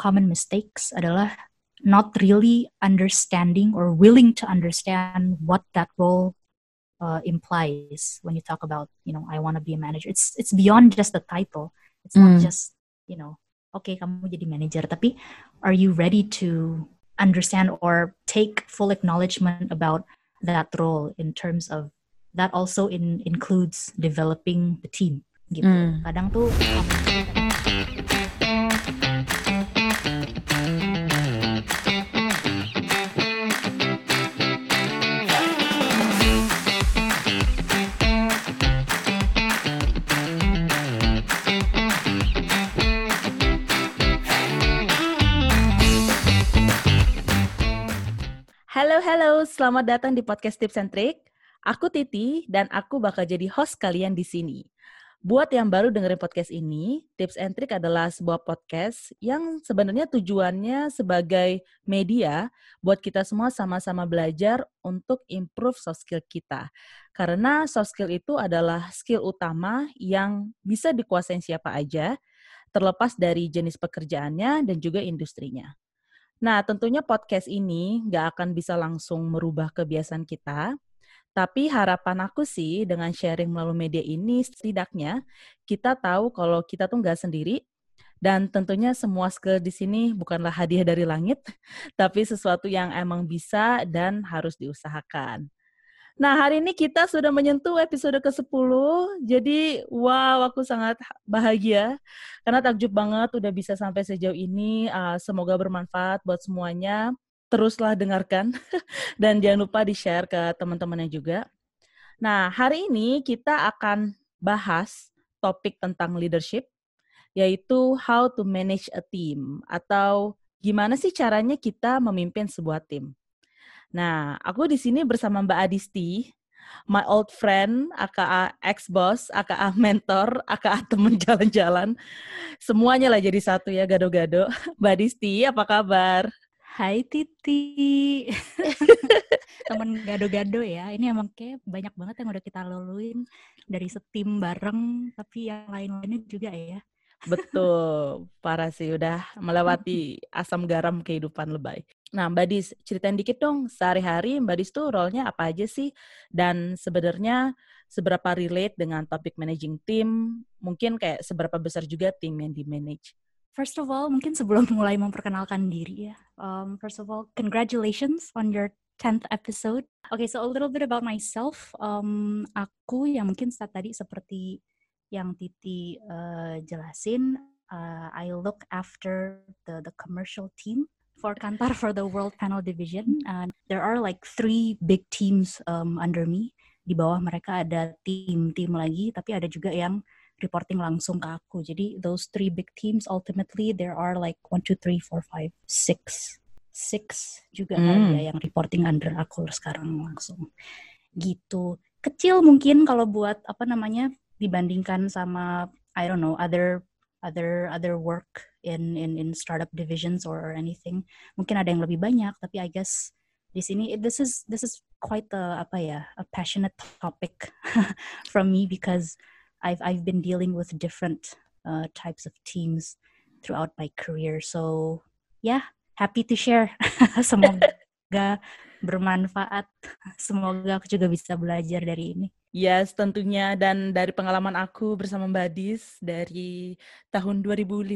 common mistakes adalah not really understanding or willing to understand what that role uh, implies when you talk about you know I want to be a manager. It's it's beyond just the title. It's mm. not just you know okay kamu jadi manager, tapi are you ready to understand or take full acknowledgement about that role in terms of that also in, includes developing the team gitu. Mm. Kadang tuh Halo. Selamat datang di podcast Tips and Trick. Aku Titi dan aku bakal jadi host kalian di sini. Buat yang baru dengerin podcast ini, Tips and Trick adalah sebuah podcast yang sebenarnya tujuannya sebagai media buat kita semua sama-sama belajar untuk improve soft skill kita. Karena soft skill itu adalah skill utama yang bisa dikuasain siapa aja, terlepas dari jenis pekerjaannya dan juga industrinya. Nah, tentunya podcast ini nggak akan bisa langsung merubah kebiasaan kita, tapi harapan aku sih dengan sharing melalui media ini setidaknya kita tahu kalau kita tuh nggak sendiri dan tentunya semua skill di sini bukanlah hadiah dari langit, tapi sesuatu yang emang bisa dan harus diusahakan. Nah, hari ini kita sudah menyentuh episode ke-10. Jadi, wow, aku sangat bahagia. Karena takjub banget udah bisa sampai sejauh ini. Uh, semoga bermanfaat buat semuanya. Teruslah dengarkan. Dan jangan lupa di-share ke teman-temannya juga. Nah, hari ini kita akan bahas topik tentang leadership, yaitu how to manage a team. Atau gimana sih caranya kita memimpin sebuah tim. Nah, aku di sini bersama Mbak Adisti, my old friend, aka ex-boss, aka mentor, aka temen jalan-jalan. Semuanya lah jadi satu ya, gado-gado. Mbak Adisti, apa kabar? Hai Titi. Temen gado-gado ya. Ini emang kayak banyak banget yang udah kita laluin dari setim bareng, tapi yang lain-lainnya juga ya. Betul, parah sih udah melewati asam garam kehidupan lebay. Nah, Mbak Dis, ceritain dikit dong sehari-hari Mbak Dis tuh role-nya apa aja sih? Dan sebenarnya seberapa relate dengan topik managing team? Mungkin kayak seberapa besar juga tim yang di-manage? First of all, mungkin sebelum mulai memperkenalkan diri ya. Um, first of all, congratulations on your 10th episode. Okay, so a little bit about myself. Um, aku yang mungkin saat tadi seperti yang Titi uh, jelasin, uh, I look after the the commercial team for Kantar for the World Panel Division. And there are like three big teams um, under me. Di bawah mereka ada tim-tim lagi, tapi ada juga yang reporting langsung ke aku. Jadi those three big teams ultimately there are like one, two, three, four, five, six, six juga mm. ya yang reporting under aku sekarang langsung. Gitu. Kecil mungkin kalau buat apa namanya dibandingkan sama I don't know other other other work in in in startup divisions or, or anything. Mungkin ada yang lebih banyak tapi I guess di sini this is this is quite a apa ya a passionate topic from me because I've I've been dealing with different uh, types of teams throughout my career. So yeah happy to share. Semoga bermanfaat. Semoga aku juga bisa belajar dari ini Yes, tentunya. Dan dari pengalaman aku bersama Mbak Dis dari tahun 2015,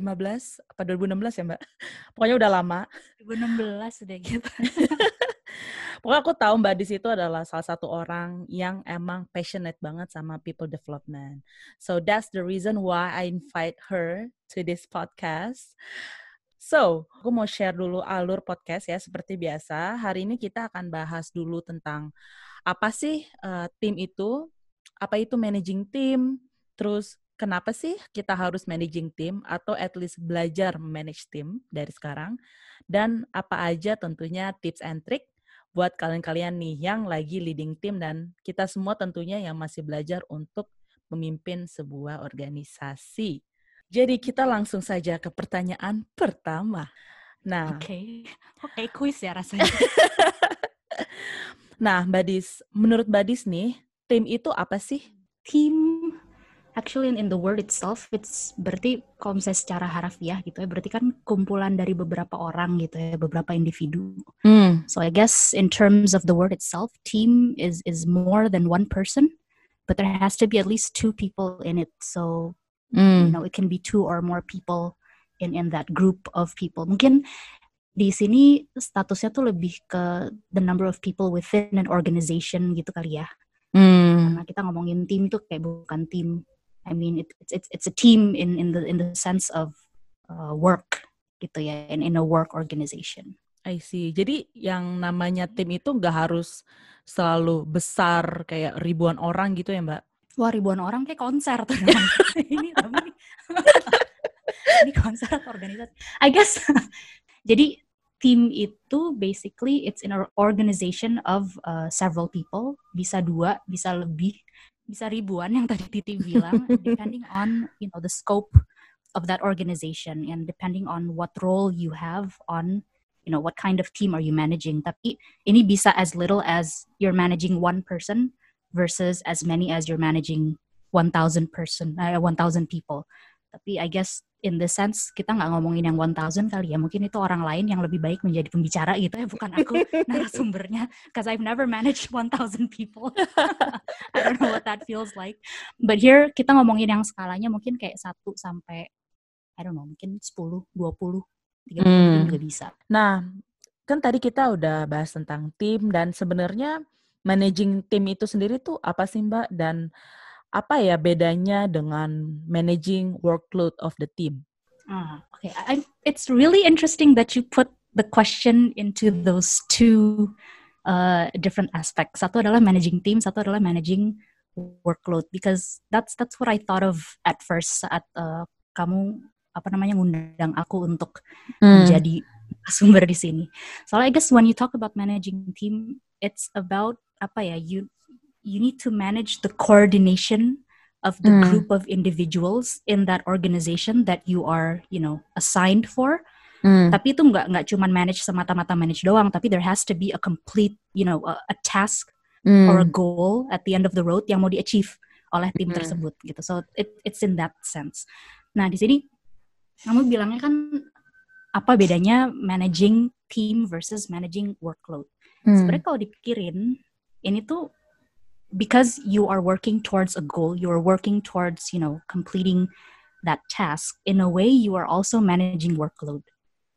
apa 2016 ya Mbak? Pokoknya udah lama. 2016 udah gitu. Pokoknya aku tahu Mbak Dis itu adalah salah satu orang yang emang passionate banget sama people development. So that's the reason why I invite her to this podcast. So, aku mau share dulu alur podcast ya seperti biasa. Hari ini kita akan bahas dulu tentang apa sih uh, tim itu, apa itu managing team, terus kenapa sih kita harus managing team atau at least belajar manage team dari sekarang, dan apa aja tentunya tips and trick buat kalian-kalian nih yang lagi leading team dan kita semua tentunya yang masih belajar untuk memimpin sebuah organisasi. Jadi kita langsung saja ke pertanyaan pertama. Nah, oke, okay. oke okay, kuis ya rasanya. Nah, Mbak Dis, menurut Mbak Dis nih, tim itu apa sih? Tim actually in, the word itself it's berarti kalau misalnya secara harafiah gitu ya berarti kan kumpulan dari beberapa orang gitu ya beberapa individu Mm. so I guess in terms of the word itself team is is more than one person but there has to be at least two people in it so you Mm. know it can be two or more people in in that group of people mungkin di sini statusnya tuh lebih ke the number of people within an organization gitu kali ya Mm. karena kita ngomongin tim tuh kayak bukan tim I mean it, it's it's it's a team in in the in the sense of uh, work gitu ya in in a work organization I see. Jadi yang namanya tim itu nggak harus selalu besar kayak ribuan orang gitu ya, Mbak? wah ribuan orang kayak konser tuh ini tapi ini, ini konser atau organisasi I guess jadi tim itu basically it's an organization of uh, several people. Bisa dua bisa lebih bisa ribuan yang tadi Titi bilang depending on you know the scope of that organization and depending on what role you have on you know what kind of team are you managing. Tapi ini bisa as little as you're managing one person versus as many as you're managing 1000 person uh, 1000 people tapi I guess in the sense kita nggak ngomongin yang 1000 kali ya. Mungkin itu orang lain yang lebih baik menjadi pembicara gitu ya bukan aku narasumbernya. Because I've never managed 1000 people. I don't know what that feels like. But here kita ngomongin yang skalanya mungkin kayak 1 sampai I don't know mungkin 10 20 30 Hmm. juga bisa. Nah, kan tadi kita udah bahas tentang tim dan sebenarnya managing tim itu sendiri tuh apa sih, Mbak? Dan apa ya bedanya dengan managing workload of the team? Ah, okay. I, it's really interesting that you put the question into those two uh, different aspects. Satu adalah managing team, satu adalah managing workload. Because that's that's what I thought of at first saat uh, kamu apa namanya ngundang aku untuk Hmm. menjadi sumber di sini. So I guess when you talk about managing team, it's about apa ya you you need to manage the coordination of the Mm. group of individuals in that organization that you are you know assigned for. Hmm. Tapi itu nggak nggak cuman manage semata-mata manage doang, tapi there has to be a complete you know a, a task Hmm. or a goal at the end of the road yang mau di achieve oleh tim Mm. tersebut gitu. So it, it's in that sense. Nah di sini kamu bilangnya kan apa bedanya managing team versus managing workload. Hmm. Sebenarnya kalau dipikirin ini tuh because you are working towards a goal, you are working towards you know completing that task. In a way, you are also managing workload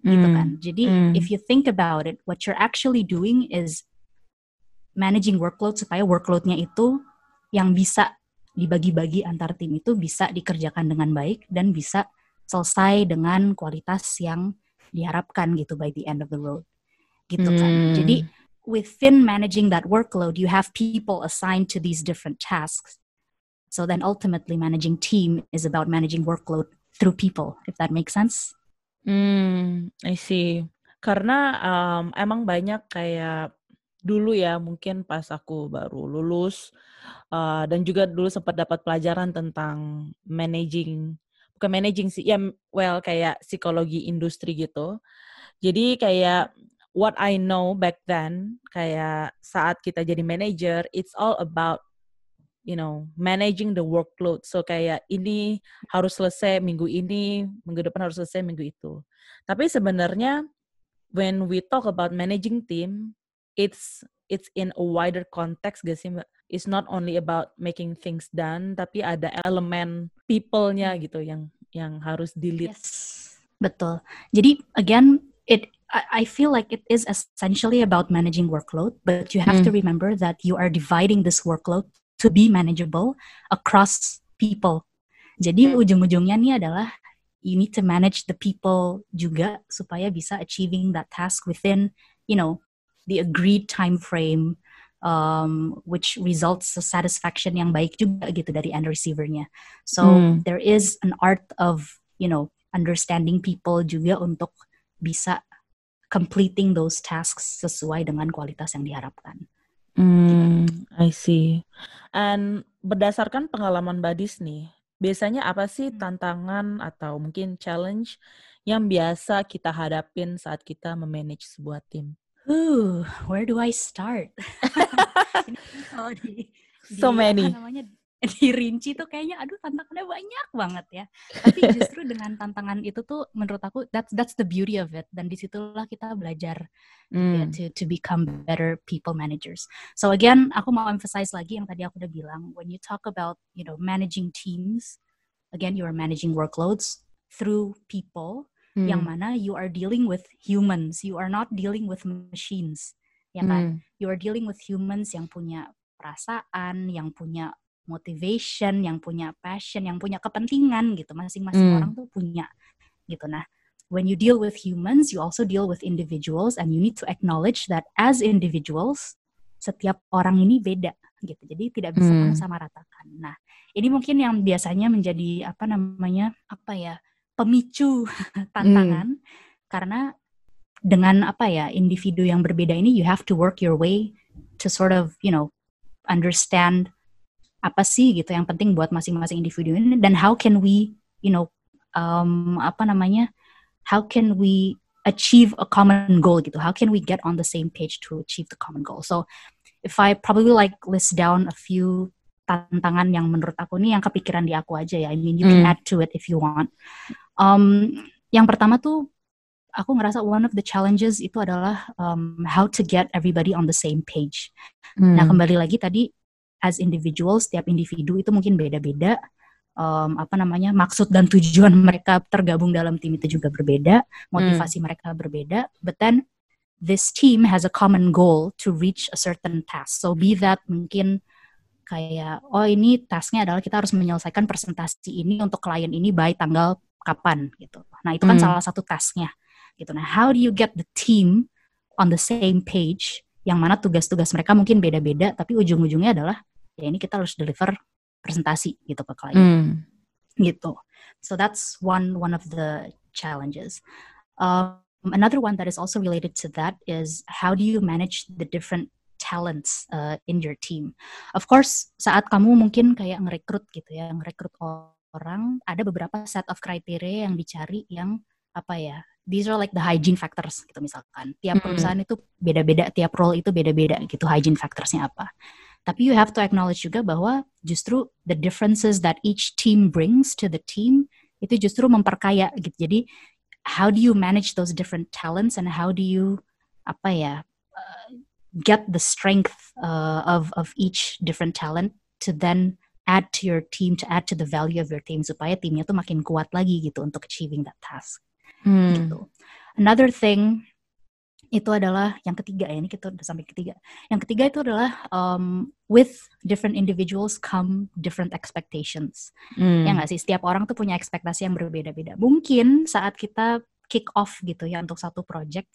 gitu Hmm. kan. Jadi Hmm. if you think about it, what you're actually doing is managing workload supaya workloadnya itu yang bisa dibagi-bagi antar tim itu bisa dikerjakan dengan baik dan bisa selesai dengan kualitas yang diharapkan gitu by the end of the road gitu kan. Hmm. Jadi within managing that workload, you have people assigned to these different tasks. So then ultimately managing team is about managing workload through people, if that makes sense. Hmm, I see. Karena um, emang banyak kayak dulu ya mungkin pas aku baru lulus uh, dan juga dulu sempat dapat pelajaran tentang managing bukan managing sih ya well kayak psikologi industri gitu. Jadi kayak what I know back then kayak saat kita jadi manager it's all about you know managing the workload. So kayak ini harus selesai minggu ini, minggu depan harus selesai minggu itu. Tapi sebenarnya when we talk about managing team, it's it's in a wider context gak sih Mbak? It's not only about making things done, tapi ada elemen people-nya gitu yang yang harus di-lead. Yes. Betul. Jadi again, it I feel like it is essentially about managing workload, but you have to remember that you are dividing this workload to be manageable across people. Jadi ujung-ujungnya nih adalah you need to manage the people juga supaya bisa achieving that task within, you know, the agreed time frame um, which results a satisfaction yang baik juga gitu dari end receiver-nya. So Hmm. there is an art of, you know, understanding people juga untuk bisa completing those tasks sesuai dengan kualitas yang diharapkan. Hmm, I see. And berdasarkan pengalaman Badis nih, biasanya apa sih tantangan atau mungkin challenge yang biasa kita hadapin saat kita memanage sebuah tim? Ooh, where do I start? Ini kalau di, So di- many. Apa namanya, dirinci tuh kayaknya aduh tantangannya banyak banget ya. Tapi justru dengan tantangan itu tuh menurut aku that's that's the beauty of it dan di situlah kita belajar mm. ya, to to become better people managers. So again aku mau emphasize lagi yang tadi aku udah bilang when you talk about you know managing teams again you are managing workloads through people mm. yang mana you are dealing with humans you are not dealing with machines ya kan mm. you are dealing with humans yang punya perasaan yang punya motivation, yang punya passion, yang punya kepentingan gitu. Masing-masing mm. orang tuh punya gitu. Nah, when you deal with humans, you also deal with individuals and you need to acknowledge that as individuals, setiap orang ini beda gitu. Jadi tidak bisa mm. sama ratakan. Nah, ini mungkin yang biasanya menjadi apa namanya? apa ya? pemicu tantangan mm. karena dengan apa ya individu yang berbeda ini you have to work your way to sort of you know understand apa sih gitu yang penting buat masing-masing individu ini dan how can we you know um, apa namanya how can we achieve a common goal gitu how can we get on the same page to achieve the common goal so if I probably like list down a few tantangan yang menurut aku nih yang kepikiran di aku aja ya I mean you can mm. add to it if you want um, yang pertama tuh aku ngerasa one of the challenges itu adalah um, how to get everybody on the same page. Mm. Nah kembali lagi tadi as individuals setiap individu itu mungkin beda-beda um, apa namanya maksud dan tujuan mereka tergabung dalam tim itu juga berbeda motivasi hmm. mereka berbeda but then this team has a common goal to reach a certain task so be that mungkin kayak oh ini tasknya adalah kita harus menyelesaikan presentasi ini untuk klien ini by tanggal kapan gitu nah itu kan hmm. salah satu tasknya gitu nah how do you get the team on the same page yang mana tugas-tugas mereka mungkin beda-beda tapi ujung-ujungnya adalah ya ini kita harus deliver presentasi gitu ke klien. Mm. gitu. So that's one one of the challenges. Um, another one that is also related to that is how do you manage the different talents uh, in your team? Of course saat kamu mungkin kayak ngerekrut gitu ya ngerekrut orang ada beberapa set of criteria yang dicari yang apa ya these are like the hygiene factors gitu misalkan. Tiap perusahaan itu beda-beda, tiap role itu beda-beda gitu hygiene factorsnya apa. Tapi you have to acknowledge juga bahwa justru the differences that each team brings to the team itu justru memperkaya gitu. Jadi how do you manage those different talents and how do you apa ya uh, get the strength uh, of of each different talent to then add to your team to add to the value of your team supaya timnya tuh makin kuat lagi gitu untuk achieving that task. Hmm. Gitu. Another thing itu adalah yang ketiga ya ini kita udah sampai ketiga. Yang ketiga itu adalah um, with different individuals come different expectations. Hmm. Ya nggak sih setiap orang tuh punya ekspektasi yang berbeda-beda. Mungkin saat kita kick off gitu ya untuk satu project,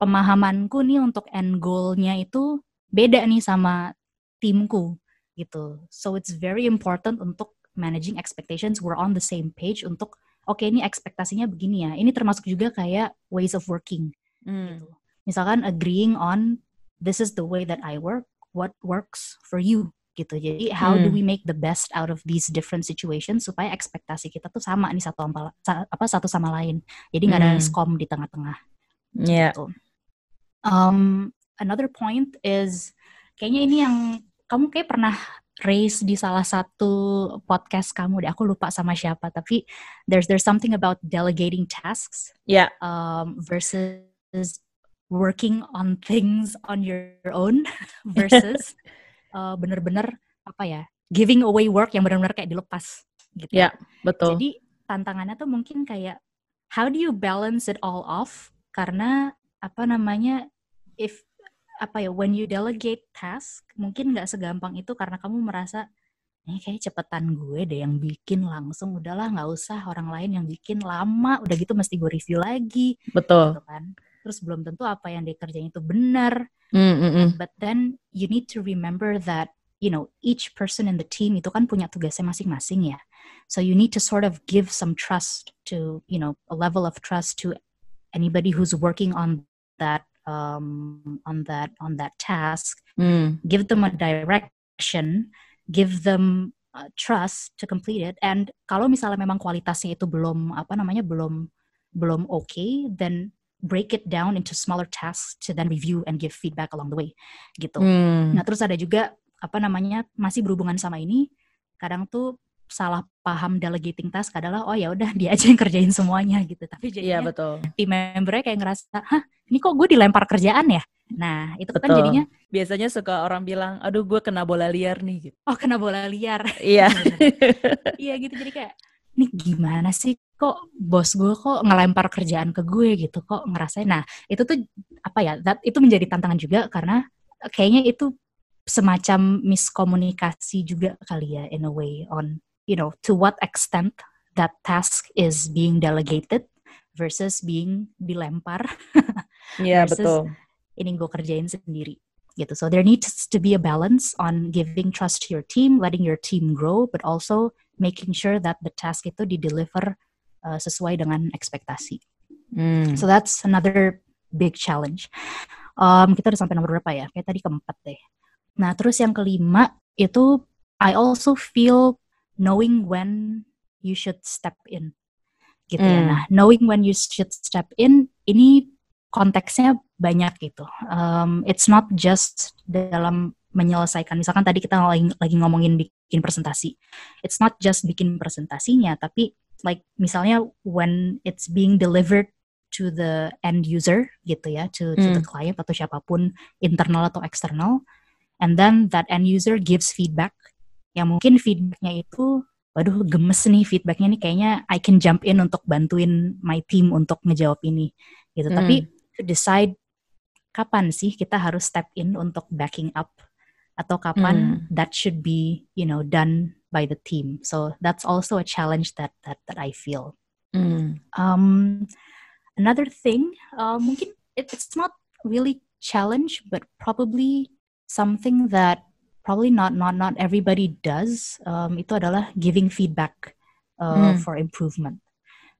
pemahamanku nih untuk end goal-nya itu beda nih sama timku gitu. So it's very important untuk managing expectations. We're on the same page untuk oke okay, ini ekspektasinya begini ya. Ini termasuk juga kayak ways of working. Hmm. Gitu. Misalkan agreeing on this is the way that I work, what works for you gitu. Jadi how hmm. do we make the best out of these different situations supaya ekspektasi kita tuh sama nih satu apa satu sama lain. Jadi nggak hmm. ada skom di tengah-tengah. Yeah. Gitu. Um, another point is kayaknya ini yang kamu kayak pernah raise di salah satu podcast kamu deh. Aku lupa sama siapa tapi there's there's something about delegating tasks yeah um, versus working on things on your own versus uh, bener-bener apa ya giving away work yang benar-benar kayak dilepas gitu. Ya yeah, betul. Jadi tantangannya tuh mungkin kayak how do you balance it all off? Karena apa namanya if apa ya when you delegate task mungkin nggak segampang itu karena kamu merasa ini kayak cepetan gue deh yang bikin langsung udahlah nggak usah orang lain yang bikin lama udah gitu mesti gue review lagi. Betul. Gitu kan. Terus belum tentu apa yang dia kerjain itu benar. Mm, mm, mm. but then you need to remember that you know each person in the team itu kan punya tugasnya masing-masing ya. So you need to sort of give some trust to you know a level of trust to anybody who's working on that um, on that on that task mm. give them a direction give them uh, trust to complete it and kalau misalnya memang kualitasnya itu belum apa namanya belum belum oke okay, then break it down into smaller tasks to then review and give feedback along the way gitu. Mm. Nah terus ada juga apa namanya masih berhubungan sama ini kadang tuh salah paham delegating task adalah oh ya udah dia aja yang kerjain semuanya gitu tapi Iya jadinya betul. tim membernya kayak ngerasa hah ini kok gue dilempar kerjaan ya nah itu kan Betul. jadinya Biasanya suka orang bilang, aduh gue kena bola liar nih. Gitu. oh kena bola liar Iya. iya gitu jadi kayak nih gimana sih kok bos gue kok ngelempar kerjaan ke gue gitu kok ngerasain nah itu tuh apa ya that, itu menjadi tantangan juga karena kayaknya itu semacam miskomunikasi juga kali ya in a way on you know to what extent that task is being delegated versus being dilempar Iya versus betul. ini gue kerjain sendiri gitu. So there needs to be a balance on giving trust to your team, letting your team grow, but also making sure that the task itu di deliver uh, sesuai dengan ekspektasi. Hmm. So that's another big challenge. Um, kita udah sampai nomor berapa ya? Kayak tadi keempat deh. Nah terus yang kelima itu I also feel knowing when you should step in gitu ya. Hmm. Nah knowing when you should step in ini konteksnya banyak gitu. Um, it's not just dalam menyelesaikan. Misalkan tadi kita lagi, lagi ngomongin bikin presentasi. It's not just bikin presentasinya, tapi like misalnya when it's being delivered to the end user gitu ya, to, to the Hmm. client atau siapa pun internal atau eksternal, and then that end user gives feedback. Yang mungkin feedbacknya itu, waduh gemes nih feedbacknya nih kayaknya I can jump in untuk bantuin my team untuk ngejawab ini gitu. Hmm. Tapi to decide kapan sih kita harus step in untuk backing up atau kapan that should be you know done by the team. So that's also a challenge that that that I feel. Hmm. Um, another thing, uh, mungkin it, it's not really challenge, but probably something that probably not not not everybody does. Um, itu adalah giving feedback uh, Hmm. for improvement.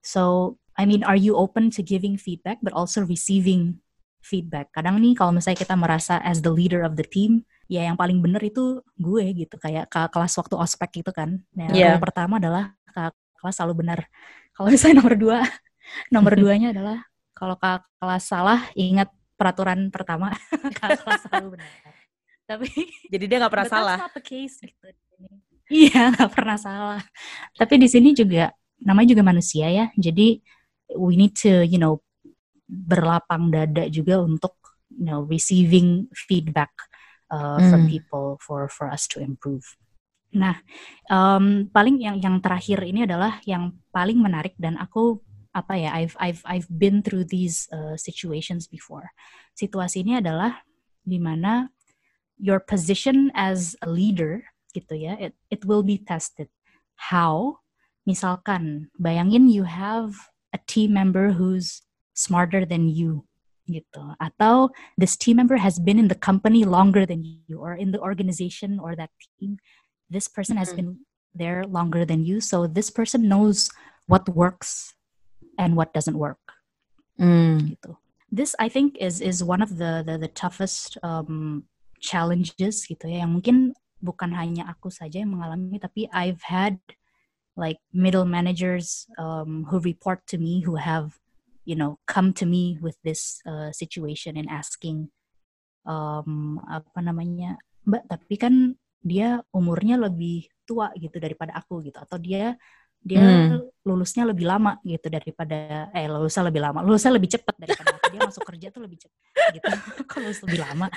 So I mean, are you open to giving feedback, but also receiving feedback? Kadang nih kalau misalnya kita merasa as the leader of the team, ya yang paling bener itu gue gitu. Kayak ke kelas waktu ospek gitu kan. Nah, Iya. rule pertama adalah kakak kelas selalu benar. Kalau misalnya nomor dua, nomor duanya adalah kalau kakak kelas salah, ingat peraturan pertama, kakak kelas selalu benar. Tapi Jadi dia nggak pernah salah. case gitu. Iya, nggak pernah salah. Tapi di sini juga namanya juga manusia ya. Jadi we need to, you know, berlapang dada juga untuk, you know, receiving feedback uh, from Hmm. people for for us to improve. Nah, um, paling yang yang terakhir ini adalah yang paling menarik dan aku apa ya, I've I've I've been through these uh, situations before. Situasi ini adalah di mana your position as a leader gitu ya, it it will be tested. How? Misalkan, bayangin you have a team member who's smarter than you gitu, atau this team member has been in the company longer than you, or in the organization or that team. This person has Mhm. been there longer than you, so this person knows what works and what doesn't work Hmm. gitu. This I think is is one of the the, the toughest um, challenges gitu ya yang mungkin bukan hanya aku saja yang mengalami tapi I've had like middle managers um, who report to me who have you know come to me with this uh, situation and asking um, apa namanya Mbak tapi kan dia umurnya lebih tua gitu daripada aku gitu. Atau dia dia Hmm. lulusnya lebih lama gitu daripada eh lulusnya lebih lama lulusnya lebih cepat daripada aku. Dia masuk kerja tuh lebih cepat gitu. Lulus lebih lama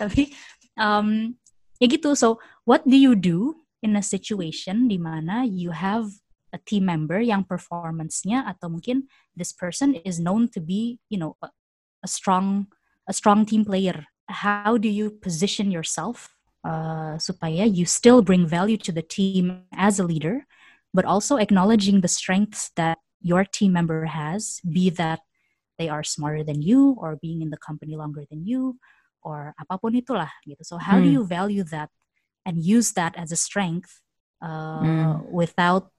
tapi um, ya gitu. So what do you do in a situation di mana you have a team member yang performance-nya atau mungkin this person is known to be you know a, a strong a strong team player? How do you position yourself uh, supaya you still bring value to the team as a leader but also acknowledging the strengths that your team member has, be that they are smarter than you or being in the company longer than you or apa pun itulah gitu. So how do Hmm. you value that and use that as a strength uh, Hmm. without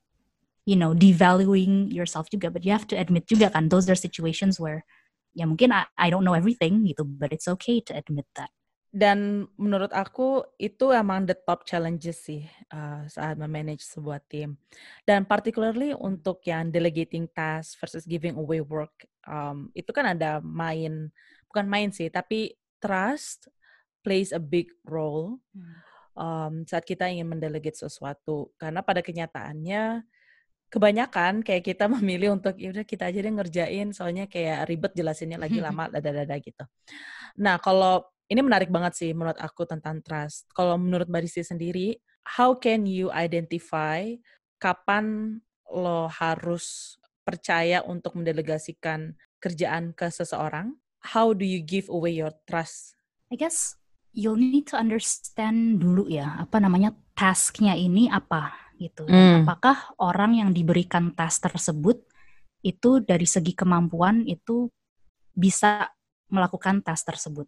you know devaluing yourself juga? But you have to admit juga kan those are situations where ya mungkin I, I don't know everything gitu, but it's okay to admit that. Dan menurut aku itu emang the top challenges sih uh, saat memanage sebuah tim. Dan particularly untuk yang delegating task versus giving away work, um, itu kan ada main, bukan main sih, tapi trust plays a big role um, saat kita ingin mendelegate sesuatu. Karena pada kenyataannya kebanyakan kayak kita memilih untuk ya udah kita aja deh ngerjain soalnya kayak ribet jelasinnya lagi lama dada-dada gitu. Nah, kalau ini menarik banget sih menurut aku tentang trust. Kalau menurut Mbak Rizky sendiri, how can you identify kapan lo harus percaya untuk mendelegasikan kerjaan ke seseorang? How do you give away your trust? I guess you'll need to understand dulu ya, apa namanya tasknya ini apa gitu. Hmm. Apakah orang yang diberikan task tersebut itu dari segi kemampuan itu bisa melakukan task tersebut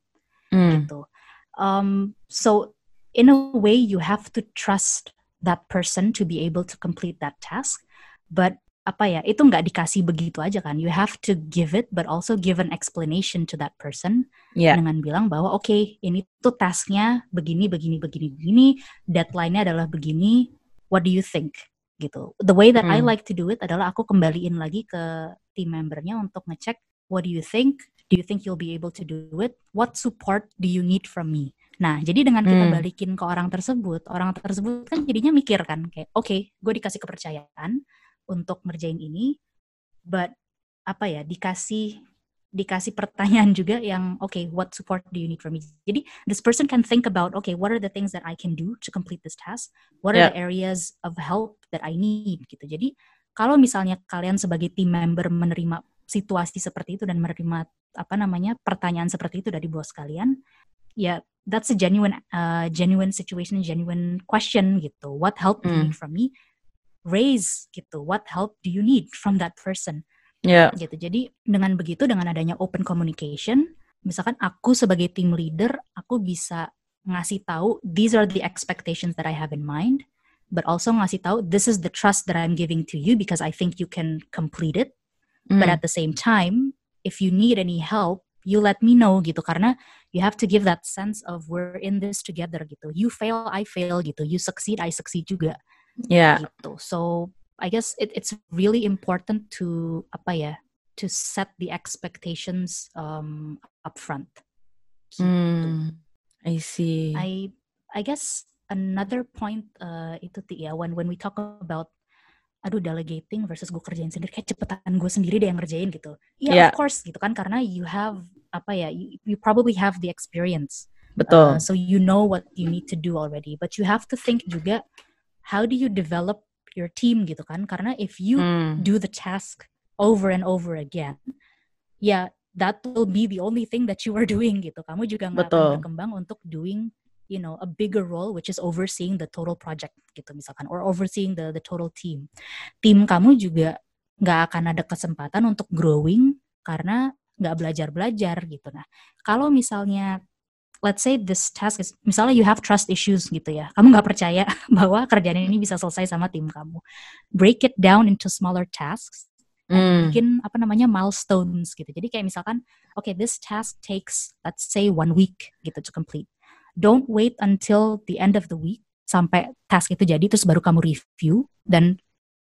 mm. gitu. Um, so in a way you have to trust that person to be able to complete that task, but apa ya itu nggak dikasih begitu aja kan you have to give it but also give an explanation to that person yeah. dengan bilang bahwa oke okay, ini tuh tasknya begini begini begini begini deadline-nya adalah begini what do you think gitu the way that hmm. I like to do it adalah aku kembaliin lagi ke team membernya untuk ngecek what do you think Do you think you'll be able to do it? What support do you need from me? Nah, jadi dengan kita hmm. balikin ke orang tersebut, orang tersebut kan jadinya mikir kan, kayak, oke, okay, gue dikasih kepercayaan untuk ngerjain ini, but apa ya, dikasih dikasih pertanyaan juga yang, oke, okay, what support do you need from me? Jadi, this person can think about, okay, what are the things that I can do to complete this task? What are yeah. the areas of help that I need? Gitu. Jadi, kalau misalnya kalian sebagai team member menerima situasi seperti itu dan menerima apa namanya pertanyaan seperti itu dari bos kalian, ya yeah, that's a genuine uh, genuine situation, genuine question gitu. What help do you hmm. need from me? Raise gitu. What help do you need from that person? Yeah. Gitu. Jadi dengan begitu dengan adanya open communication, misalkan aku sebagai team leader, aku bisa ngasih tahu these are the expectations that I have in mind, but also ngasih tahu this is the trust that I'm giving to you because I think you can complete it Mm. But at the same time, if you need any help, you let me know gitu karena you have to give that sense of we're in this together gitu. You fail, I fail gitu. You succeed, I succeed juga. Yeah. Gitu. So I guess it, it's really important to apa ya to set the expectations um, upfront. Gitu. Mm, I see. I I guess another point uh, itu ya when when we talk about aduh delegating versus gue kerjain sendiri kayak cepetan gue sendiri deh yang ngerjain gitu ya yeah, yeah. of course gitu kan karena you have apa ya you, you probably have the experience betul uh, so you know what you need to do already but you have to think juga how do you develop your team gitu kan? Karena if you mm. do the task over and over again ya yeah, that will be the only thing that you are doing gitu. Kamu juga nggak akan berkembang untuk doing you know a bigger role which is overseeing the total project gitu misalkan or overseeing the the total team. Tim kamu juga nggak akan ada kesempatan untuk growing karena nggak belajar belajar gitu. Nah kalau misalnya let's say this task is misalnya you have trust issues gitu ya kamu nggak percaya bahwa kerjaan ini bisa selesai sama tim kamu. Break it down into smaller tasks mm. bikin apa namanya milestones gitu. Jadi kayak misalkan okay this task takes let's say one week gitu to complete. Don't wait until the end of the week sampai task itu jadi terus baru kamu review dan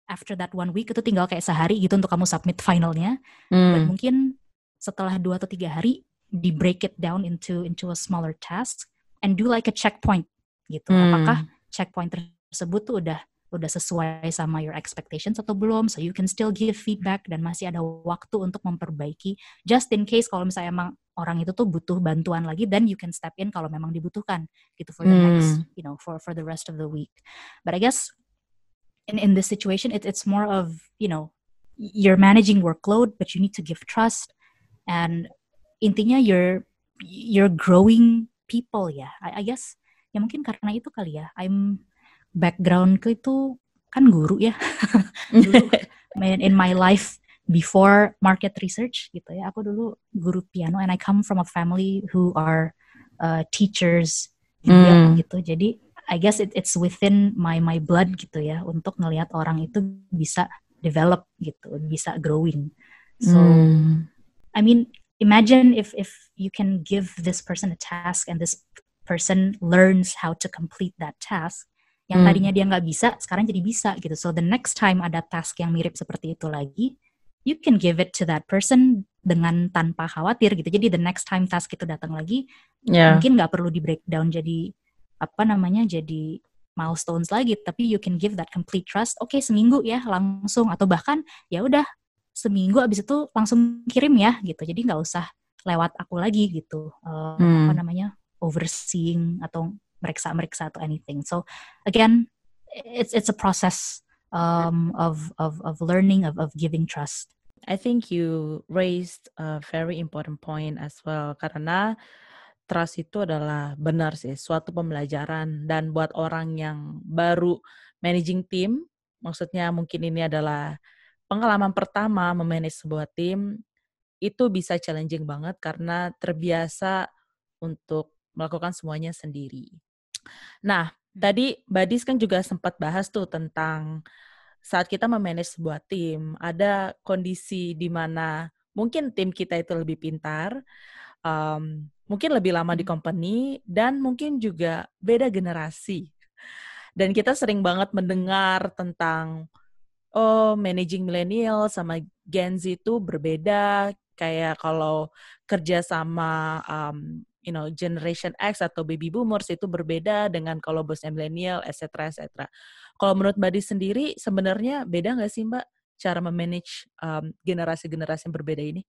after that one week itu tinggal kayak sehari gitu untuk kamu submit finalnya. Dan mungkin setelah dua atau tiga hari di break it down into into a smaller task and do like a checkpoint gitu hmm. apakah checkpoint tersebut tuh udah udah sesuai sama your expectations atau belum so you can still give feedback dan masih ada waktu untuk memperbaiki just in case kalau misalnya emang orang itu tuh butuh bantuan lagi then you can step in kalau memang dibutuhkan gitu for the hmm. next you know for for the rest of the week but I guess in in this situation it, it's more of you know you're managing workload but you need to give trust and intinya you're you're growing people ya. I, I guess ya mungkin karena itu kali ya. I'm backgroundku itu kan guru ya. Dulu in my life before market research gitu ya. Aku dulu guru piano and I come from a family who are uh, teachers juga mm. gitu. Jadi I guess it, it's within my my blood gitu ya untuk ngelihat orang itu bisa develop gitu bisa growing. So mm. I mean imagine if if you can give this person a task and this person learns how to complete that task yang hmm. tadinya dia nggak bisa sekarang jadi bisa gitu so the next time ada task yang mirip seperti itu lagi you can give it to that person dengan tanpa khawatir gitu jadi the next time task itu datang lagi yeah. mungkin nggak perlu di breakdown jadi apa namanya jadi milestones lagi tapi you can give that complete trust oke okay, seminggu ya langsung atau bahkan ya udah seminggu abis itu langsung kirim ya gitu. Jadi nggak usah lewat aku lagi gitu. Uh, hmm. apa namanya overseeing atau meriksa-meriksa atau anything. So again it's it's a process um, of of of learning of of giving trust. I think you raised a very important point as well karena trust itu adalah benar sih suatu pembelajaran. Dan buat orang yang baru managing team, maksudnya mungkin ini adalah pengalaman pertama memanage sebuah tim itu bisa challenging banget karena terbiasa untuk melakukan semuanya sendiri. Nah, hmm. tadi Badis kan juga sempat bahas tuh tentang saat kita memanage sebuah tim, ada kondisi di mana mungkin tim kita itu lebih pintar, um, mungkin lebih lama di hmm. company dan mungkin juga beda generasi. Dan kita sering banget mendengar tentang oh managing millennial sama Gen Z itu berbeda. Kayak kalau kerja sama um, you know generation X atau baby boomers itu berbeda dengan kalau bosnya millennial, etc. etc. Kalau menurut Mbak Di sendiri sebenarnya beda nggak sih Mbak cara memanage um, generasi-generasi yang berbeda ini?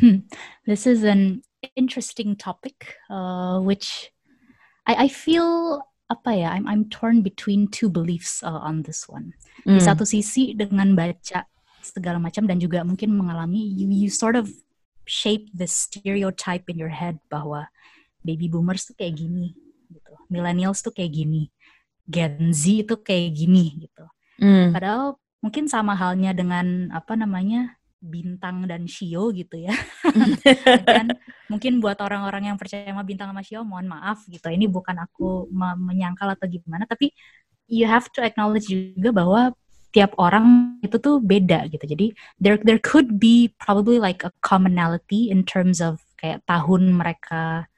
Hmm. This is an interesting topic, uh, which I, I feel apa ya, I'm I'm torn between two beliefs uh, on this one. Mm. Di hmm. satu sisi dengan baca segala macam dan juga mungkin mengalami you, you sort of shape the stereotype in your head bahwa baby boomers tuh kayak gini gitu. Millennials tuh kayak gini. Gen Z itu kayak gini gitu. Mm. Padahal mungkin sama halnya dengan apa namanya bintang dan Shio gitu ya. dan mungkin buat orang-orang yang percaya sama bintang sama Shio, mohon maaf gitu. Ini bukan aku menyangkal atau gimana, tapi you have to acknowledge juga bahwa tiap orang itu tuh beda gitu. Jadi there there could be probably like a commonality in terms of kayak tahun mereka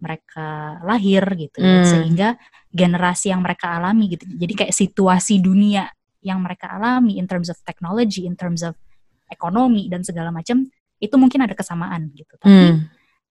mereka lahir gitu ya. mm. sehingga generasi yang mereka alami gitu. Jadi kayak situasi dunia yang mereka alami in terms of technology, in terms of ekonomi dan segala macam itu mungkin ada kesamaan gitu. Tapi hmm.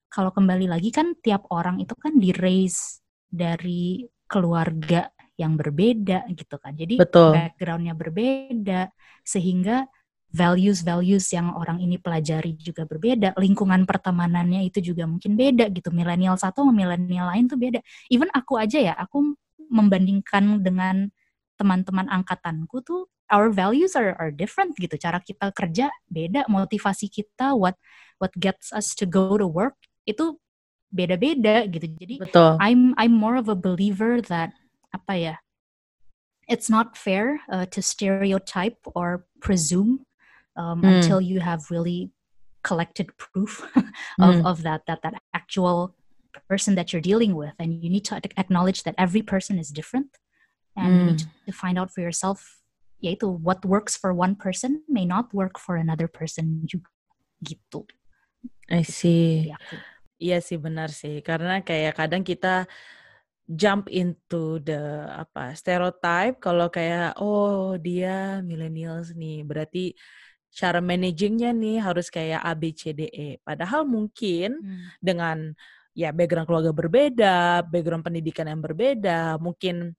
kalau kembali lagi kan tiap orang itu kan di raise dari keluarga yang berbeda gitu kan. Jadi Betul. backgroundnya berbeda sehingga values-values yang orang ini pelajari juga berbeda, lingkungan pertemanannya itu juga mungkin beda gitu. Milenial satu sama milenial lain tuh beda. Even aku aja ya, aku membandingkan dengan teman-teman angkatanku tuh our values are are different gitu. Cara kita kerja beda, motivasi kita what what gets us to go to work itu beda-beda gitu. Jadi Betul. I'm I'm more of a believer that apa ya? It's not fair uh, to stereotype or presume um, mm. until you have really collected proof of, mm. of that that that actual person that you're dealing with and you need to acknowledge that every person is different and mm. you need to find out for yourself yaitu what works for one person may not work for another person juga gitu. I see. Iya sih benar sih karena kayak kadang kita jump into the apa stereotype kalau kayak oh dia millennials nih berarti cara managingnya nih harus kayak A B C D E padahal mungkin hmm. dengan ya background keluarga berbeda background pendidikan yang berbeda mungkin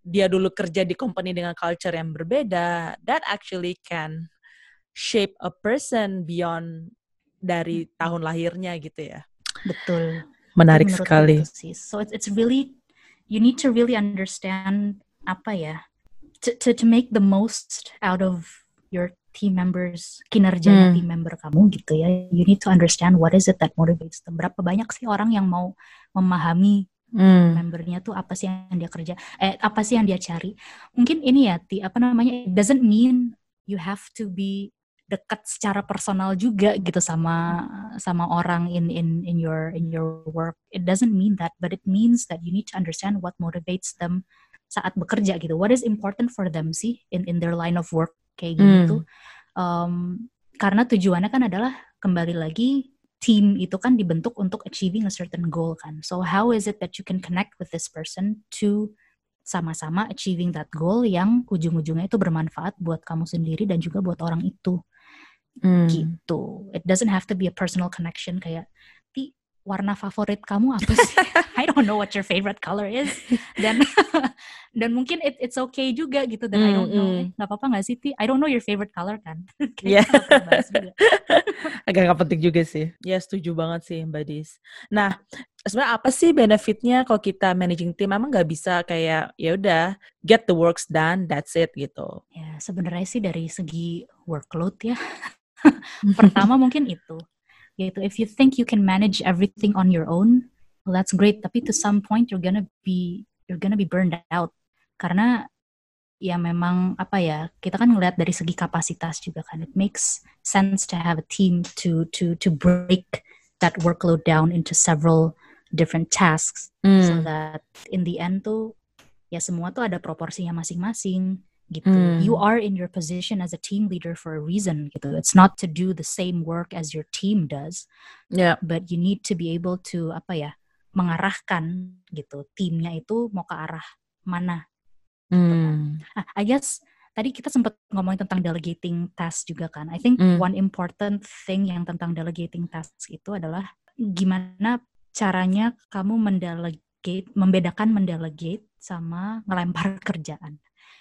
dia dulu kerja di company dengan culture yang berbeda, that actually can shape a person beyond dari hmm. tahun lahirnya gitu ya. Betul. Menarik sekali. So it's, it's really you need to really understand apa ya to, to to make the most out of your team members kinerjanya hmm. team member kamu gitu ya. You need to understand what is it that motivates them. Berapa banyak sih orang yang mau memahami hmm. membernya tuh apa sih yang dia kerja eh apa sih yang dia cari mungkin ini ya ti apa namanya it doesn't mean you have to be dekat secara personal juga gitu sama sama orang in in in your in your work it doesn't mean that but it means that you need to understand what motivates them saat bekerja gitu what is important for them sih in in their line of work kayak gitu hmm. um, karena tujuannya kan adalah kembali lagi team itu kan dibentuk untuk achieving a certain goal kan. So how is it that you can connect with this person to sama-sama achieving that goal yang ujung-ujungnya itu bermanfaat buat kamu sendiri dan juga buat orang itu. Hmm. Gitu. It doesn't have to be a personal connection kayak warna favorit kamu apa sih? I don't know what your favorite color is. Dan dan mungkin it, it's okay juga gitu dan mm, I don't know. Mm. Gak apa-apa gak sih Ti? I don't know your favorite color kan. Iya. Agak gak penting juga sih. Ya setuju banget sih Mbak Dis. Nah, sebenarnya apa sih benefitnya kalau kita managing team? Emang nggak bisa kayak ya udah get the works done, that's it gitu. Ya sebenarnya sih dari segi workload ya. Pertama mungkin itu yaitu if you think you can manage everything on your own well that's great. Tapi to some point you're gonna be you're gonna be burned out. Karena ya memang apa ya kita kan ngelihat dari segi kapasitas juga kan. It makes sense to have a team to to to break that workload down into several different tasks mm. so that in the end tuh ya semua tuh ada proporsinya masing-masing gitu. Mm. You are in your position as a team leader for a reason gitu. It's not to do the same work as your team does. Yeah. But you need to be able to apa ya? mengarahkan gitu. Timnya itu mau ke arah mana. Mm. Nah, I guess tadi kita sempat ngomongin tentang delegating task juga kan. I think mm. one important thing yang tentang delegating task itu adalah gimana caranya kamu mendelegate, membedakan mendelegate sama ngelempar kerjaan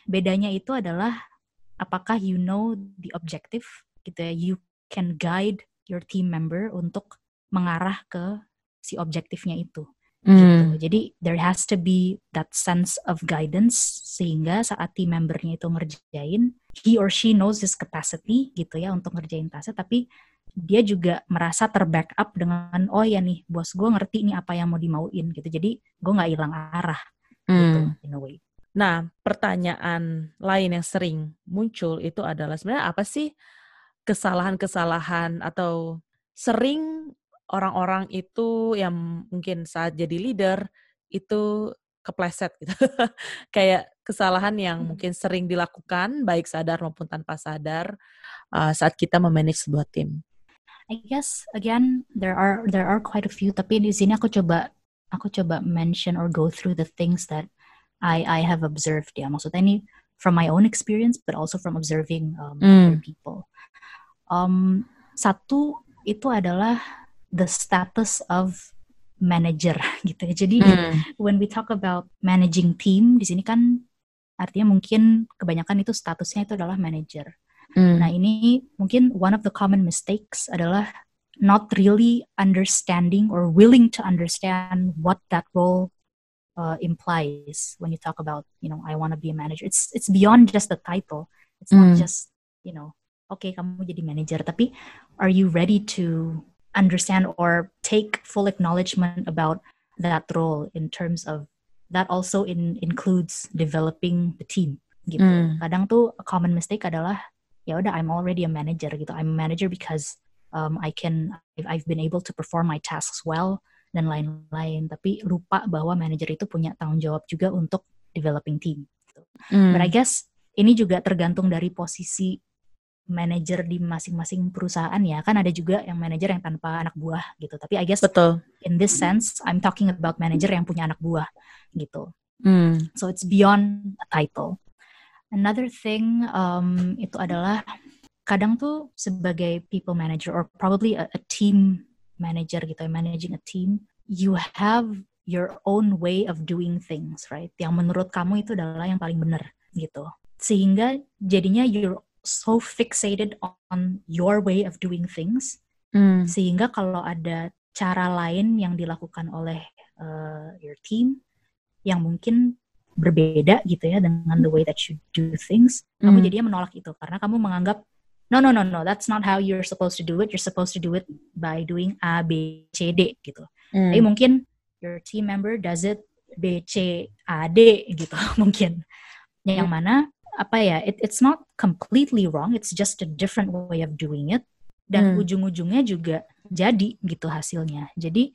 bedanya itu adalah apakah you know the objective gitu ya you can guide your team member untuk mengarah ke si objektifnya itu mm. gitu. Jadi there has to be that sense of guidance sehingga saat team membernya itu ngerjain he or she knows his capacity gitu ya untuk ngerjain tasnya tapi dia juga merasa terbackup dengan oh ya nih bos gue ngerti nih apa yang mau dimauin gitu jadi gue nggak hilang arah mm. gitu hmm. in a way Nah, pertanyaan lain yang sering muncul itu adalah sebenarnya apa sih kesalahan-kesalahan atau sering orang-orang itu yang mungkin saat jadi leader itu kepleset gitu. Kayak kesalahan yang hmm. mungkin sering dilakukan baik sadar maupun tanpa sadar uh, saat kita memanage sebuah tim. I guess again there are there are quite a few tapi di sini aku coba aku coba mention or go through the things that I I have observed ya maksudnya ini from my own experience but also from observing um, mm. other people. Um, satu itu adalah the status of manager gitu ya. Jadi mm. when we talk about managing team di sini kan artinya mungkin kebanyakan itu statusnya itu adalah manager. Mm. Nah ini mungkin one of the common mistakes adalah not really understanding or willing to understand what that role uh, implies when you talk about you know I want to be a manager. It's it's beyond just the title. It's not mm. just you know okay kamu jadi manager, tapi are you ready to understand or take full acknowledgement about that role in terms of that also in, includes developing the team gitu. Mm. Kadang tuh a common mistake adalah ya udah I'm already a manager gitu. I'm a manager because um, I can I've been able to perform my tasks well dan lain-lain. Tapi lupa bahwa manajer itu punya tanggung jawab juga untuk developing team mm. but I guess ini juga tergantung dari posisi manajer di masing-masing perusahaan ya. Kan ada juga yang manajer yang tanpa anak buah gitu. Tapi I guess betul. in this sense I'm talking about manajer yang punya anak buah gitu. Mm. so it's beyond a title. Another thing um, itu adalah kadang tuh sebagai people manager or probably a, a team manager gitu managing a team, you have your own way of doing things, right? Yang menurut kamu itu adalah yang paling benar gitu. Sehingga jadinya you're so fixated on your way of doing things, mm. sehingga kalau ada cara lain yang dilakukan oleh uh, your team yang mungkin berbeda gitu ya dengan the way that you do things, mm. kamu hmm. jadinya menolak itu karena kamu menganggap no no no no. That's not how you're supposed to do it. You're supposed to do it by doing A B C D gitu. Mm. tapi mungkin your team member does it B C A D gitu. Mungkin. Yang mm. mana apa ya it, it's not completely wrong. It's just a different way of doing it. Dan mm. ujung-ujungnya juga jadi gitu hasilnya. Jadi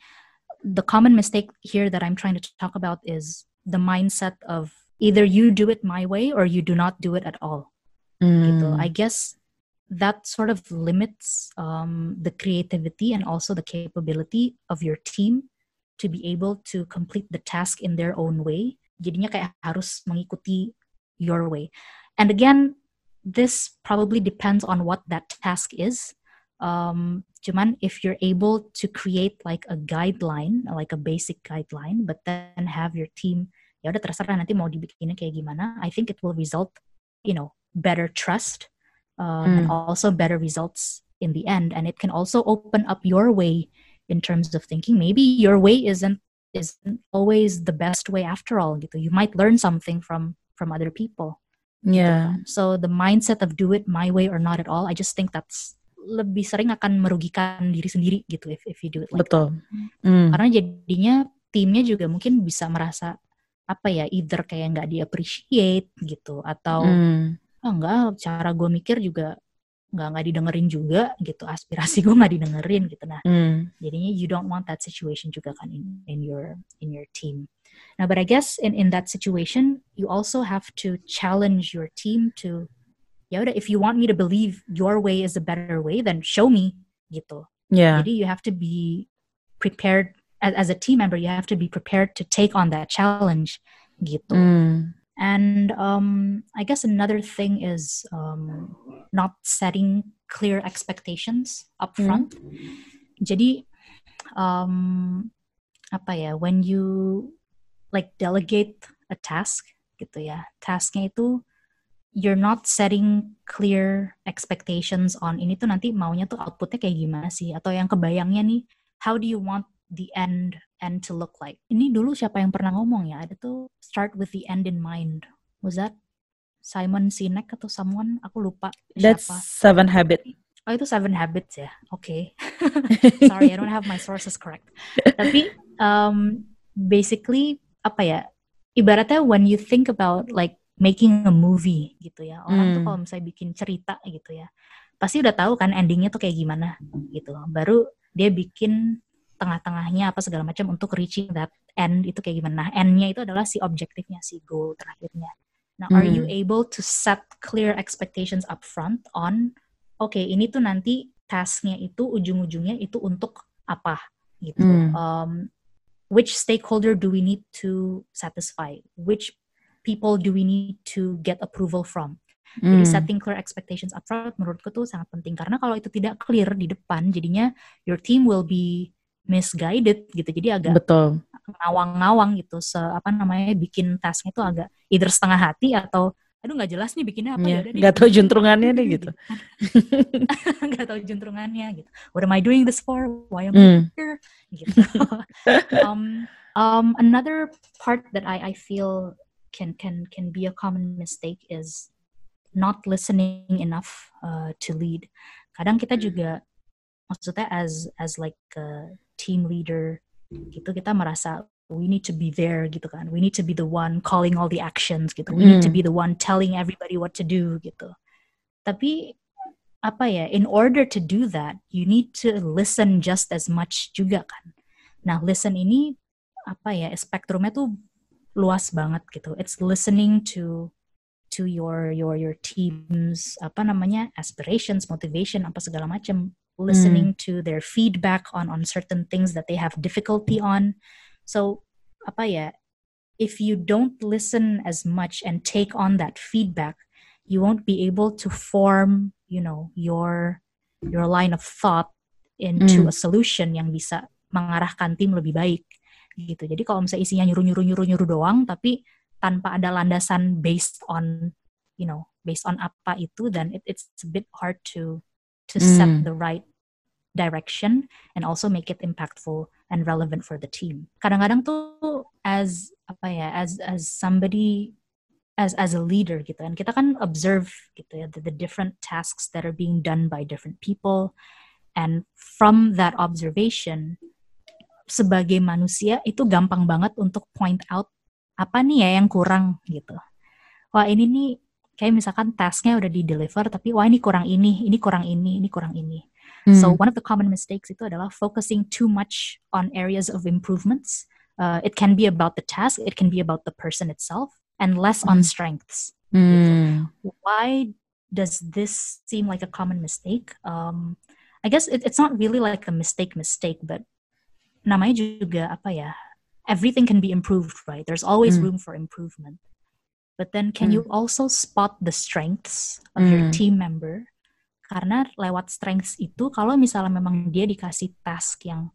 the common mistake here that I'm trying to talk about is the mindset of either you do it my way or you do not do it at all. Mm. gitu I guess that sort of limits um, the creativity and also the capability of your team to be able to complete the task in their own way. Jadinya kayak harus mengikuti your way. And again, this probably depends on what that task is. Um, cuman if you're able to create like a guideline, like a basic guideline, but then have your team ya udah terserah nanti mau dibikinnya kayak gimana. I think it will result, you know, better trust um, mm. and also better results in the end. And it can also open up your way in terms of thinking. Maybe your way isn't isn't always the best way after all. Gitu. You might learn something from from other people. Yeah. Gitu. So the mindset of do it my way or not at all, I just think that's lebih sering akan merugikan diri sendiri gitu if if you do it like Betul. That. Mm. Karena jadinya timnya juga mungkin bisa merasa apa ya either kayak nggak di appreciate gitu atau mm. Oh, enggak cara gue mikir juga nggak nggak didengerin juga gitu aspirasi gue nggak didengerin gitu nah mm. jadinya you don't want that situation juga kan in in your in your team now but I guess in in that situation you also have to challenge your team to ya udah if you want me to believe your way is a better way then show me gitu yeah. jadi you have to be prepared as, as a team member you have to be prepared to take on that challenge gitu mm. And um, I guess another thing is um, not setting clear expectations up mm. front mm. jadi um, apa ya when you like delegate a task gitu ya tasknya itu you're not setting clear expectations on ini tuh nanti maunya tuh outputnya kayak gimana sih atau yang kebayangnya nih how do you want the end end to look like ini dulu siapa yang pernah ngomong ya ada tuh start with the end in mind was that Simon Sinek atau someone aku lupa that's siapa. seven habit oh itu seven habits ya oke okay. sorry I don't have my sources correct tapi um, basically apa ya ibaratnya when you think about like making a movie gitu ya. Orang hmm. tuh kalau misalnya bikin cerita gitu ya, pasti udah tahu kan endingnya tuh kayak gimana gitu. Baru dia bikin tengah-tengahnya apa segala macam untuk reaching that end itu kayak gimana. Nah, endnya itu adalah si objektifnya, si goal terakhirnya. Nah, hmm. are you hmm. able to set clear expectations up front on, oke okay, ini tuh nanti tasknya itu ujung-ujungnya itu untuk apa gitu. Hmm. Um, which stakeholder do we need to satisfy? Which people do we need to get approval from. Mm. Jadi hmm. setting clear expectations upfront menurutku tuh sangat penting karena kalau itu tidak clear di depan jadinya your team will be misguided gitu. Jadi agak Betul. ngawang-ngawang gitu. Se apa namanya bikin tasknya itu agak either setengah hati atau aduh nggak jelas nih bikinnya apa yeah. ya nggak tahu juntrungannya deh gitu nggak tahu juntrungannya gitu what am I doing this for why am I mm. here gitu um, um, another part that I I feel can can can be a common mistake is not listening enough uh, to lead. Kadang kita hmm. juga maksudnya as as like team leader gitu kita merasa we need to be there gitu kan. We need to be the one calling all the actions gitu. We mm. need to hmm. be the one telling everybody what to do gitu. Tapi apa ya, in order to do that, you need to listen just as much juga kan. Nah, listen ini apa ya, spektrumnya tuh luas banget gitu. It's listening to to your your your team's apa namanya aspirations, motivation apa segala macam. Listening mm. to their feedback on on certain things that they have difficulty on. So apa ya? If you don't listen as much and take on that feedback, you won't be able to form, you know, your your line of thought into mm. a solution yang bisa mengarahkan tim lebih baik gitu. Jadi kalau misalnya isinya nyuruh-nyuruh-nyuruh-nyuruh doang, tapi tanpa ada landasan based on, you know, based on apa itu, then it, it's a bit hard to to mm. set the right direction and also make it impactful and relevant for the team. Kadang-kadang tuh as apa ya, as as somebody as as a leader gitu kan kita kan observe gitu ya the, the different tasks that are being done by different people and from that observation sebagai manusia itu gampang banget untuk point out apa nih ya yang kurang gitu. Wah ini nih kayak misalkan tasknya udah di deliver tapi wah ini kurang ini, ini kurang ini, ini kurang ini. Hmm. So one of the common mistakes itu adalah focusing too much on areas of improvements. Uh, it can be about the task, it can be about the person itself, and less hmm. on strengths. Hmm. Gitu. Why does this seem like a common mistake? Um, I guess it, it's not really like a mistake mistake, but namanya juga apa ya everything can be improved right there's always mm. room for improvement but then can mm. you also spot the strengths of mm. your team member karena lewat strengths itu kalau misalnya memang dia dikasih task yang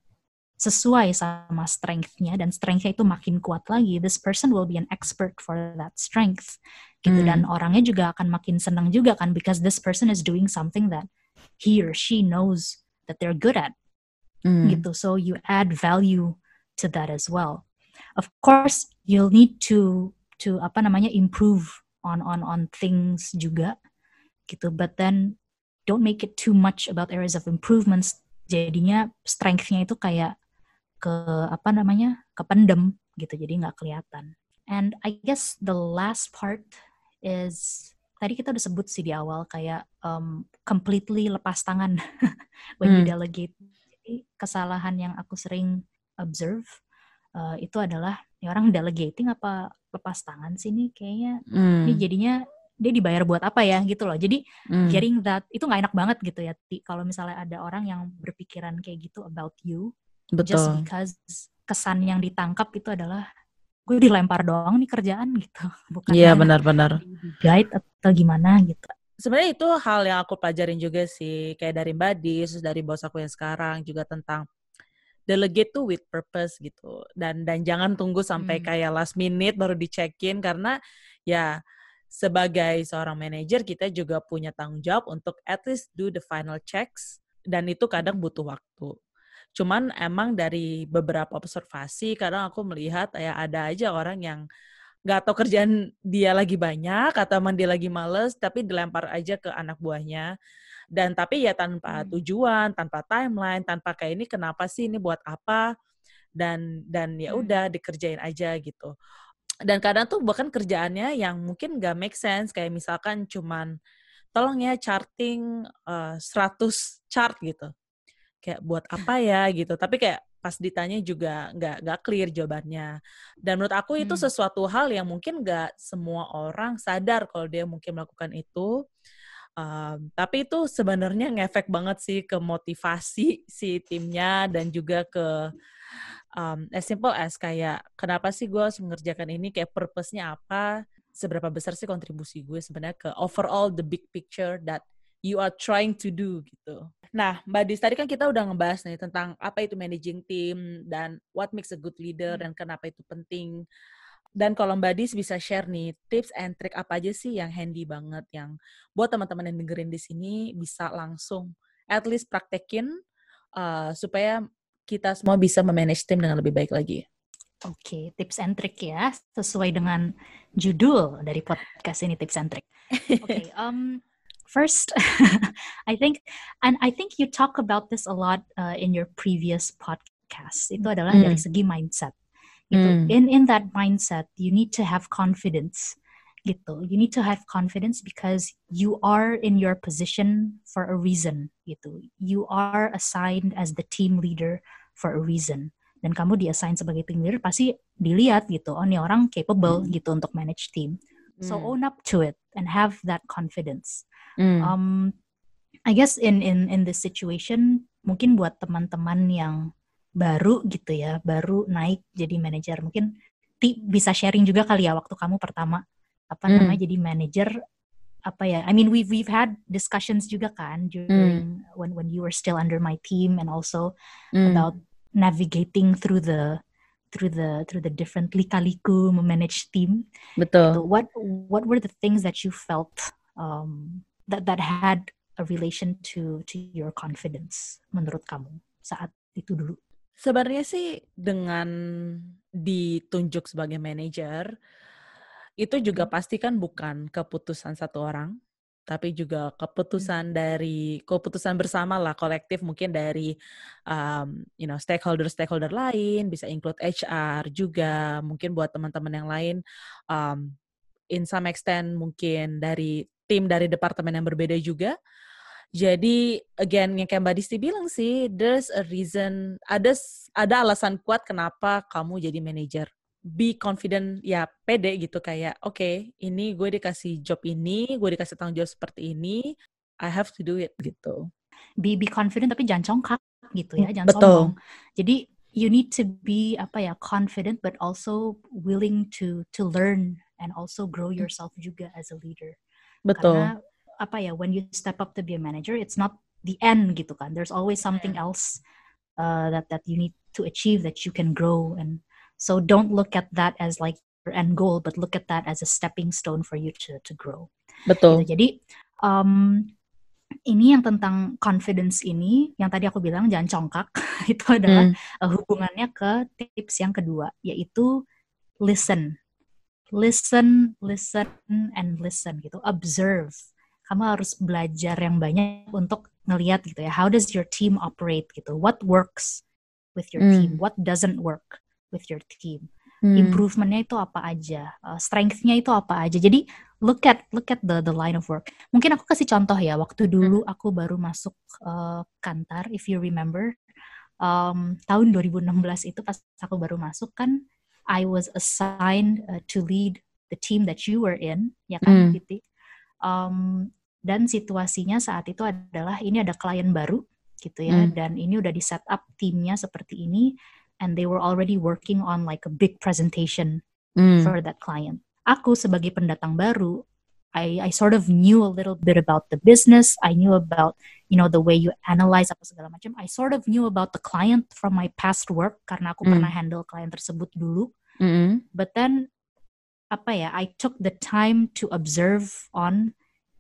sesuai sama strength-nya dan strength-nya itu makin kuat lagi, this person will be an expert for that strength. Gitu hmm. dan orangnya juga akan makin senang juga kan because this person is doing something that he or she knows that they're good at. Hmm. Gitu. So you add value to that as well. Of course, you'll need to to apa namanya improve on on on things juga gitu. But then don't make it too much about areas of improvements. Jadinya strength-nya itu kayak ke apa namanya kependem gitu jadi nggak kelihatan and I guess the last part is tadi kita udah sebut sih di awal kayak um, completely lepas tangan when hmm. you delegate jadi kesalahan yang aku sering observe uh, itu adalah ya orang delegating apa lepas tangan sih nih kayaknya hmm. ini jadinya dia dibayar buat apa ya gitu loh jadi hmm. getting that itu nggak enak banget gitu ya kalau misalnya ada orang yang berpikiran kayak gitu about you Betul. Just because kesan yang ditangkap itu adalah gue dilempar doang nih kerjaan gitu. Bukan Iya benar-benar. Guide atau gimana gitu. Sebenarnya itu hal yang aku pelajarin juga sih, kayak dari Mbak terus dari bos aku yang sekarang juga tentang delegate tuh with purpose gitu. Dan dan jangan tunggu sampai hmm. kayak last minute baru dicekin karena ya sebagai seorang manajer kita juga punya tanggung jawab untuk at least do the final checks dan itu kadang butuh waktu. Cuman emang dari beberapa observasi kadang aku melihat ya ada aja orang yang nggak tahu kerjaan dia lagi banyak atau emang dia lagi males tapi dilempar aja ke anak buahnya dan tapi ya tanpa hmm. tujuan, tanpa timeline, tanpa kayak ini kenapa sih ini buat apa dan dan ya hmm. udah dikerjain aja gitu. Dan kadang tuh bahkan kerjaannya yang mungkin gak make sense kayak misalkan cuman tolong ya charting uh, eh, 100 chart gitu kayak buat apa ya gitu tapi kayak pas ditanya juga nggak nggak clear jawabannya dan menurut aku itu hmm. sesuatu hal yang mungkin nggak semua orang sadar kalau dia mungkin melakukan itu um, tapi itu sebenarnya ngefek banget sih ke motivasi si timnya dan juga ke um, as simple as kayak kenapa sih gue harus mengerjakan ini kayak purpose-nya apa seberapa besar sih kontribusi gue sebenarnya ke overall the big picture that you are trying to do gitu Nah, Mbak Dis, tadi kan kita udah ngebahas nih tentang apa itu managing team dan what makes a good leader hmm. dan kenapa itu penting. Dan kalau Mbak Dis bisa share nih tips and trick apa aja sih yang handy banget yang buat teman-teman yang dengerin di sini bisa langsung at least praktekin uh, supaya kita semua bisa memanage tim dengan lebih baik lagi. Oke, okay, tips and trick ya, sesuai dengan judul dari podcast ini tips and trick. Oke, okay, um, first i think and i think you talk about this a lot uh, in your previous podcast itu adalah mm. dari segi mindset gitu mm. in in that mindset you need to have confidence gitu you need to have confidence because you are in your position for a reason gitu you are assigned as the team leader for a reason dan kamu diassign sebagai team leader pasti dilihat gitu oh ini orang capable mm. gitu untuk manage team so mm. own up to it and have that confidence Mm. Um, I guess in in in this situation mungkin buat teman-teman yang baru gitu ya, baru naik jadi manajer, mungkin ti bisa sharing juga kali ya waktu kamu pertama apa mm. namanya jadi manajer apa ya? I mean we've we've had discussions juga kan during mm. when when you were still under my team and also mm. about navigating through the through the through the different lika-liku manage team. Betul. Gitu. What what were the things that you felt um, that that had a relation to to your confidence menurut kamu saat itu dulu? Sebenarnya sih dengan ditunjuk sebagai manajer itu juga hmm. pasti kan bukan keputusan satu orang, tapi juga keputusan hmm. dari keputusan bersama lah kolektif mungkin dari um, you know stakeholder stakeholder lain bisa include HR juga mungkin buat teman-teman yang lain um, in some extent mungkin dari tim dari departemen yang berbeda juga. Jadi again yang kayak Mbak Disti bilang sih, there's a reason, ada ada alasan kuat kenapa kamu jadi manajer. Be confident, ya pede gitu kayak, oke okay, ini gue dikasih job ini, gue dikasih tanggung jawab seperti ini, I have to do it gitu. Be be confident tapi jangan congkak gitu ya, jangan Betul. sombong. Jadi you need to be apa ya confident but also willing to to learn and also grow yourself juga as a leader. Betul. Karena apa ya when you step up to be a manager it's not the end gitu kan there's always something else uh, that that you need to achieve that you can grow and so don't look at that as like your end goal but look at that as a stepping stone for you to to grow Betul. gitu. Jadi um, ini yang tentang confidence ini yang tadi aku bilang jangan congkak itu adalah Hmm. uh, hubungannya ke tips yang kedua yaitu listen. Listen, listen and listen gitu. Observe. Kamu harus belajar yang banyak untuk ngelihat gitu ya. How does your team operate gitu? What works with your Hmm. team? What doesn't work with your team? Hmm. improvementnya itu apa aja, uh, strength-nya itu apa aja. Jadi look at look at the the line of work. Mungkin aku kasih contoh ya. Waktu dulu aku baru masuk uh, kantor, if you remember, um, tahun 2016 itu pas aku baru masuk kan, I was assigned uh, to lead the team that you were in, ya kan, Hmm. Titi. Um, dan situasinya saat itu adalah ini ada klien baru gitu ya, Hmm. dan ini udah di set up timnya seperti ini and they were already working on like a big presentation Hmm. for that client. Aku sebagai pendatang baru, I I sort of knew a little bit about the business. I knew about you know the way you analyze apa segala macam. I sort of knew about the client from my past work karena aku Hmm. pernah handle klien tersebut dulu. Hmm. But then apa ya? I took the time to observe on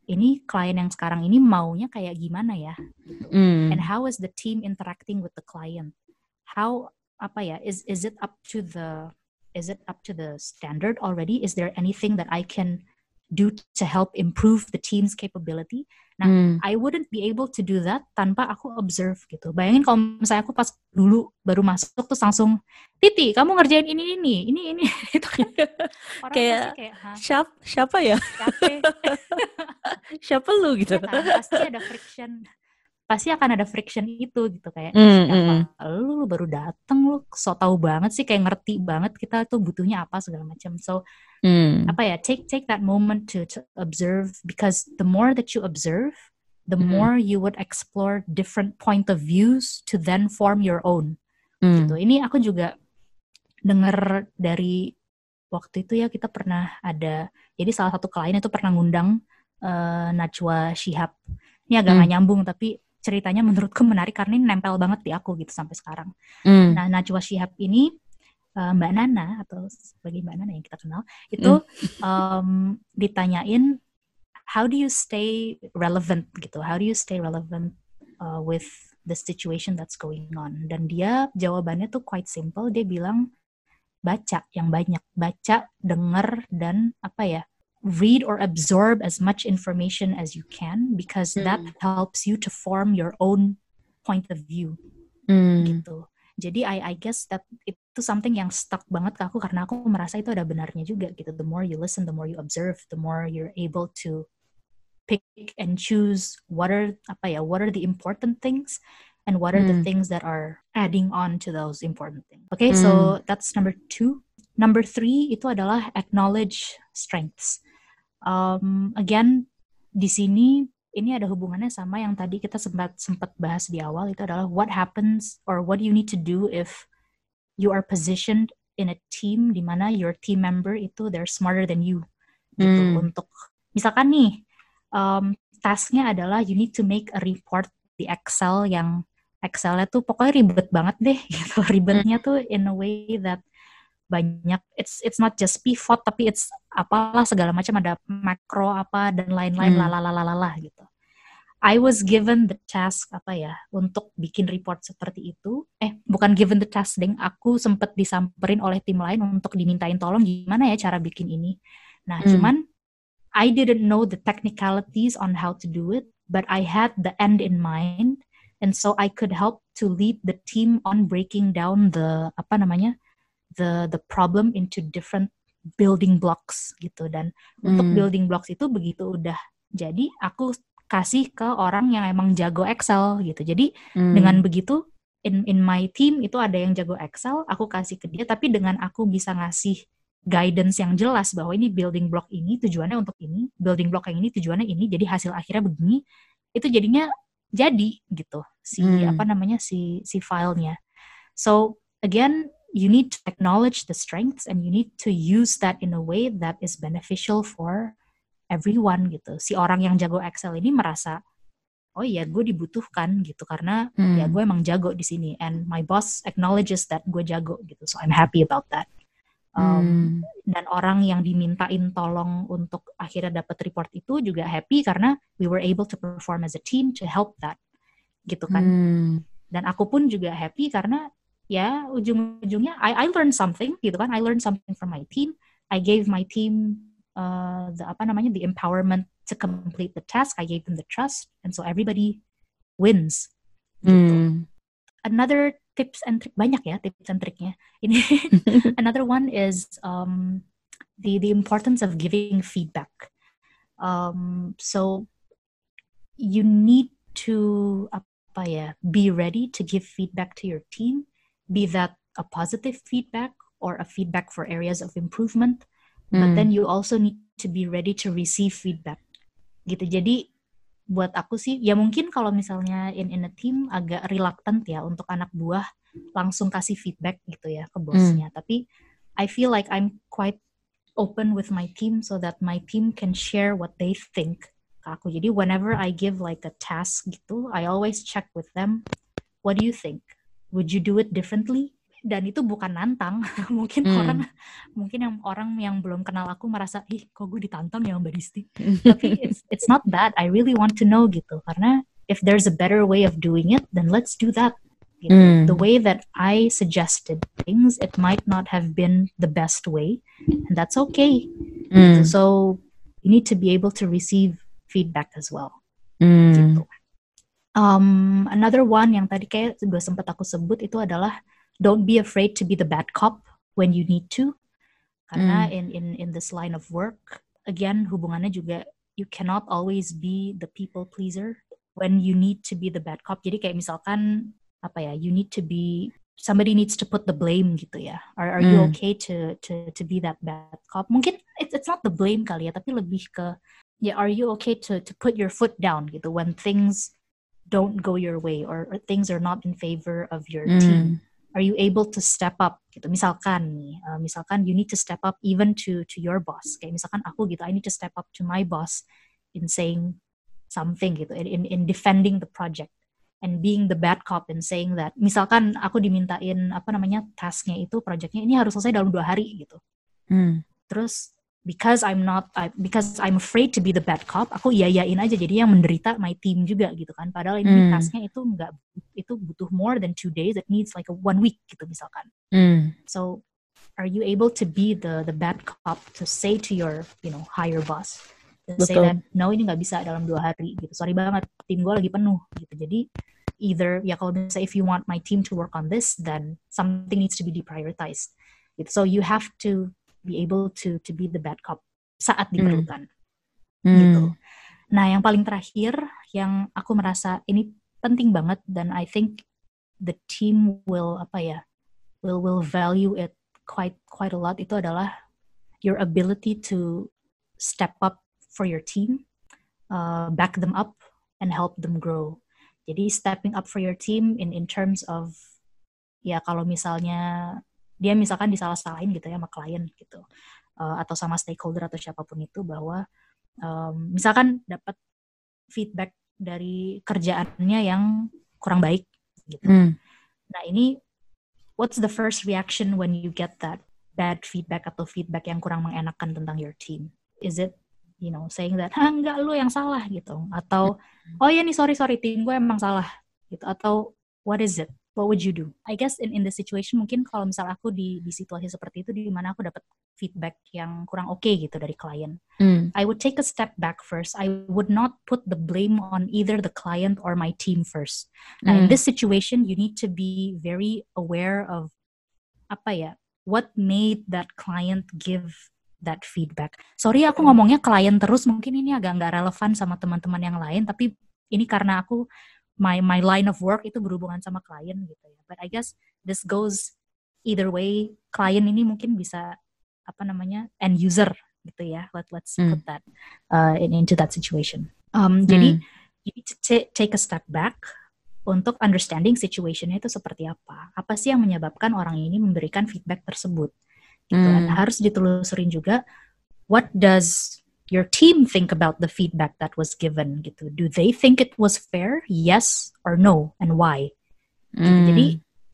ini klien yang sekarang ini maunya kayak gimana ya? Gitu. Hmm. and how is the team interacting with the client how apa ya is is it up to the is it up to the standard already is there anything that i can do to help improve the team's capability nah Hmm. i wouldn't be able to do that tanpa aku observe gitu bayangin kalau misalnya aku pas dulu baru masuk terus langsung Titi kamu ngerjain ini ini ini ini itu kan orang Kayak, kayak Siapa, siapa ya? Siapa lu gitu? Kan? pasti ada friction pasti akan ada friction itu gitu kayak Hmm, siapa lu, lu baru dateng lu so tau banget sih kayak ngerti banget kita tuh butuhnya apa segala macam so Hmm. apa ya take take that moment to to observe because the more that you observe the Mhm. more you would explore different point of views to then form your own Hmm. gitu ini aku juga dengar dari waktu itu ya kita pernah ada jadi salah satu klien itu pernah ngundang eh, Najwa Shihab ini agak Hmm. nggak nyambung tapi ceritanya menurutku menarik karena ini nempel banget di aku gitu sampai sekarang Hmm. Nah, Najwa Shihab ini uh, Mbak Nana atau sebagai Mbak Nana yang kita kenal itu um, ditanyain how do you stay relevant gitu? How do you stay relevant uh, with the situation that's going on? Dan dia jawabannya tuh quite simple. Dia bilang baca yang banyak, baca, denger dan apa ya? Read or absorb as much information as you can because that Hmm. helps you to form your own point of view Hmm. gitu. Jadi I I guess that itu something yang stuck banget ke aku karena aku merasa itu ada benarnya juga gitu. The more you listen, the more you observe, the more you're able to pick and choose what are apa ya, what are the important things and what are the Hmm. things that are adding on to those important things. Okay, so that's number two. Number three itu adalah acknowledge strengths. Um, again di sini ini ada hubungannya sama yang tadi kita sempat sempat bahas di awal itu adalah what happens or what you need to do if you are positioned in a team di mana your team member itu they're smarter than you gitu. Hmm. untuk misalkan nih um, tasknya adalah you need to make a report di Excel yang Excelnya tuh pokoknya ribet banget deh gitu. Ribetnya tuh in a way that banyak it's it's not just pivot tapi it's apalah segala macam ada makro apa dan lain-lain Hmm. lalalalala gitu. I was given the task apa ya untuk bikin report seperti itu. Eh bukan given the task deng, aku sempat disamperin oleh tim lain untuk dimintain tolong gimana ya cara bikin ini. Nah Hmm. cuman I didn't know the technicalities on how to do it, but I had the end in mind, and so I could help to lead the team on breaking down the apa namanya the the problem into different building blocks gitu dan untuk Hmm. building blocks itu begitu udah jadi aku kasih ke orang yang emang jago Excel gitu jadi Hmm. dengan begitu in in my team itu ada yang jago Excel aku kasih ke dia tapi dengan aku bisa ngasih guidance yang jelas bahwa ini building block ini tujuannya untuk ini building block yang ini tujuannya ini jadi hasil akhirnya begini itu jadinya jadi gitu si Hmm. apa namanya si si filenya so again you need to acknowledge the strengths and you need to use that in a way that is beneficial for everyone gitu. Si orang yang jago Excel ini merasa oh iya gue dibutuhkan gitu karena ya hmm. ya gue emang jago di sini and my boss acknowledges that gue jago gitu. So I'm happy about that. Um, hmm. Dan orang yang dimintain tolong untuk akhirnya dapat report itu juga happy karena we were able to perform as a team to help that, gitu kan. Hmm. Dan aku pun juga happy karena ya ujung-ujungnya I, I learned something, gitu kan. I learned something from my team. I gave my team uh, the apa namanya the empowerment to complete the task. I gave them the trust, and so everybody wins. Gitu. Hmm. Another tips and trick banyak ya tips and triknya. Ini another one is um, the the importance of giving feedback. Um, so you need to apa ya be ready to give feedback to your team, be that a positive feedback or a feedback for areas of improvement. Mm. But then hmm. you also need to be ready to receive feedback. Gitu. Jadi buat aku sih ya mungkin kalau misalnya in in a team agak reluctant ya untuk anak buah langsung kasih feedback gitu ya ke bosnya. Mm. Tapi I feel like I'm quite open with my team so that my team can share what they think ke aku. Jadi whenever I give like a task gitu, I always check with them, what do you think? Would you do it differently? dan itu bukan nantang mungkin hmm. orang mungkin yang orang yang belum kenal aku merasa ih kok gue ditantang ya Mbak Disti tapi it's it's not that I really want to know gitu karena if there's a better way of doing it then let's do that gitu. mm. the way that I suggested things it might not have been the best way and that's okay mm. so you need to be able to receive feedback as well mm. gitu um, another one yang tadi kayak gue sempat aku sebut itu adalah don't be afraid to be the bad cop when you need to karena mm. in in in this line of work again hubungannya juga you cannot always be the people pleaser when you need to be the bad cop jadi kayak misalkan apa ya you need to be somebody needs to put the blame gitu ya are are mm. you okay to to to be that bad cop mungkin it's it's not the blame kali ya tapi lebih ke ya yeah, are you okay to to put your foot down gitu when things don't go your way or, or things are not in favor of your mm. team are you able to step up? Gitu. Misalkan nih uh, misalkan you need to step up even to to your boss. Kayak misalkan aku gitu I need to step up to my boss in saying something gitu in in defending the project and being the bad cop and saying that. Misalkan aku dimintain apa namanya tasknya itu projectnya ini harus selesai dalam dua hari gitu. Hmm. terus because I'm not I, because I'm afraid to be the bad cop aku iya iyain aja. Jadi yang menderita my team juga gitu kan. Padahal ini mm. tasknya itu enggak itu butuh more than two days. It needs like a one week gitu misalkan. Mm. so are you able to be the the bad cop to say to your you know higher boss? To say that no ini nggak bisa dalam dua hari gitu. Sorry banget tim gue lagi penuh gitu. Jadi either ya kalau misalnya if you want my team to work on this then something needs to be deprioritized gitu. so you have to be able to to be the bad cop saat hmm. diperlukan hmm. gitu. Nah, yang paling terakhir yang aku merasa ini penting banget dan I think the team will apa ya will will value it quite quite a lot itu adalah your ability to step up for your team, uh, back them up and help them grow. Jadi stepping up for your team in in terms of ya kalau misalnya dia misalkan disalah-salahin gitu ya sama klien gitu uh, atau sama stakeholder atau siapa pun itu bahwa um, misalkan dapat feedback dari kerjaannya yang kurang baik gitu. Mm. Nah ini what's the first reaction when you get that bad feedback atau feedback yang kurang mengenakan tentang your team? Is it you know saying that ah enggak lu yang salah gitu atau hmm. oh ya nih sorry sorry tim gue emang salah gitu atau what is it what would you do? I guess in in the situation mungkin kalau misal aku di di situasi seperti itu di mana aku dapat feedback yang kurang oke okay gitu dari klien. Mm. I would take a step back first. I would not put the blame on either the client or my team first. Nah, mm. in this situation you need to be very aware of apa ya? What made that client give that feedback. Sorry aku ngomongnya klien terus, mungkin ini agak nggak relevan sama teman-teman yang lain, tapi ini karena aku my my line of work itu berhubungan sama klien gitu ya. But I guess this goes either way. Klien ini mungkin bisa apa namanya end user gitu ya. Let let's mm. put that uh, in, into that situation. Um, mm. Jadi you need to take a step back untuk understanding situationnya itu seperti apa. Apa sih yang menyebabkan orang ini memberikan feedback tersebut? Gitu. Mm. Dan harus ditelusurin juga what does your team think about the feedback that was given gitu. Do they think it was fair? Yes or no and why? Mm. Jadi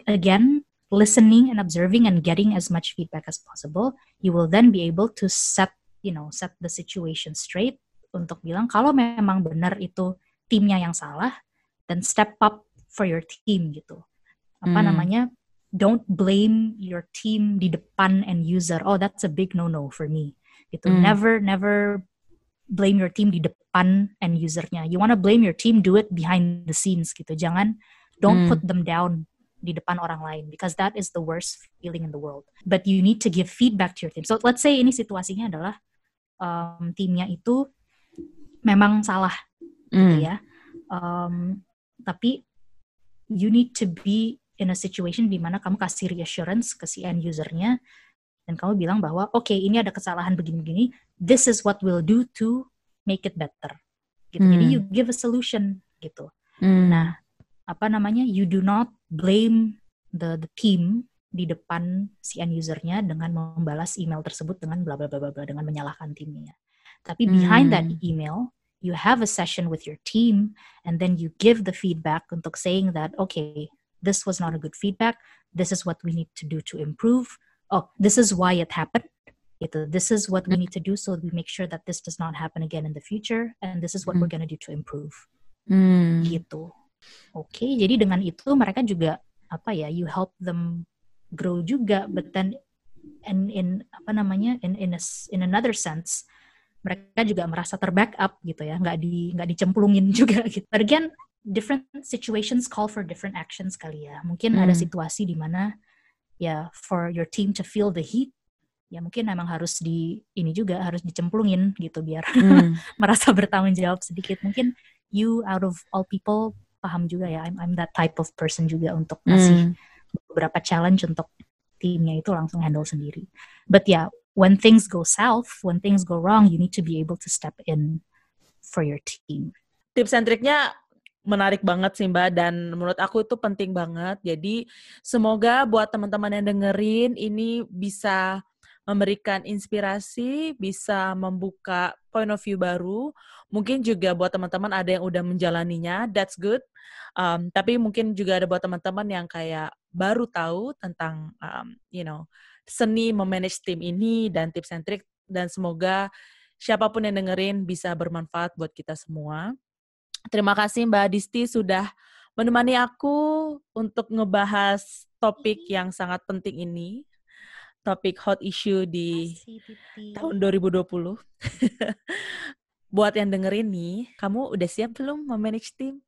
again listening and observing and getting as much feedback as possible, you will then be able to set you know set the situation straight untuk bilang kalau memang benar itu timnya yang salah, then step up for your team gitu. Apa mm. namanya? Don't blame your team di depan end user. Oh, that's a big no-no for me gitu. Mm. Never never blame your team di depan end usernya. You wanna blame your team, do it behind the scenes gitu. Jangan don't mm. put them down di depan orang lain because that is the worst feeling in the world. But you need to give feedback to your team. So let's say ini situasinya adalah um, timnya itu memang salah mm. gitu ya. Um, tapi you need to be in a situation di mana kamu kasih reassurance ke si end usernya dan kamu bilang bahwa oke okay, ini ada kesalahan begini-begini this is what we'll do to make it better. Gitu. Hmm. jadi you give a solution gitu. Hmm. nah apa namanya? You do not blame the the team di depan si end usernya dengan membalas email tersebut dengan bla bla bla bla dengan menyalahkan timnya. Tapi behind hmm. that email you have a session with your team and then you give the feedback untuk saying that okay this was not a good feedback. This is what we need to do to improve oh this is why it happened gitu this is what we need to do so we make sure that this does not happen again in the future and this is what mm. we're hmm. gonna do to improve mm. gitu oke okay, jadi dengan itu mereka juga apa ya you help them grow juga but then and in apa namanya in in a, in another sense mereka juga merasa terbackup gitu ya nggak di nggak dicemplungin juga gitu but again different situations call for different actions kali ya mungkin mm. ada hmm. situasi di mana ya for your team to feel the heat ya mungkin emang harus di ini juga harus dicemplungin gitu biar mm. merasa bertanggung jawab sedikit mungkin you out of all people paham juga ya I'm I'm that type of person juga untuk ngasih mm. beberapa challenge untuk timnya itu langsung handle sendiri but ya yeah, when things go south when things go wrong you need to be able to step in for your team tips and triknya menarik banget sih Mbak dan menurut aku itu penting banget. Jadi semoga buat teman-teman yang dengerin ini bisa memberikan inspirasi, bisa membuka point of view baru. Mungkin juga buat teman-teman ada yang udah menjalaninya, that's good. Um, tapi mungkin juga ada buat teman-teman yang kayak baru tahu tentang, um, you know, seni memanage tim ini dan tips and trick. Dan semoga siapa pun yang dengerin bisa bermanfaat buat kita semua. Terima kasih Mbak Disti sudah menemani aku untuk ngebahas topik yang sangat penting ini. Topik hot issue di tahun 2020. Buat yang dengerin nih, kamu udah siap belum memanage tim?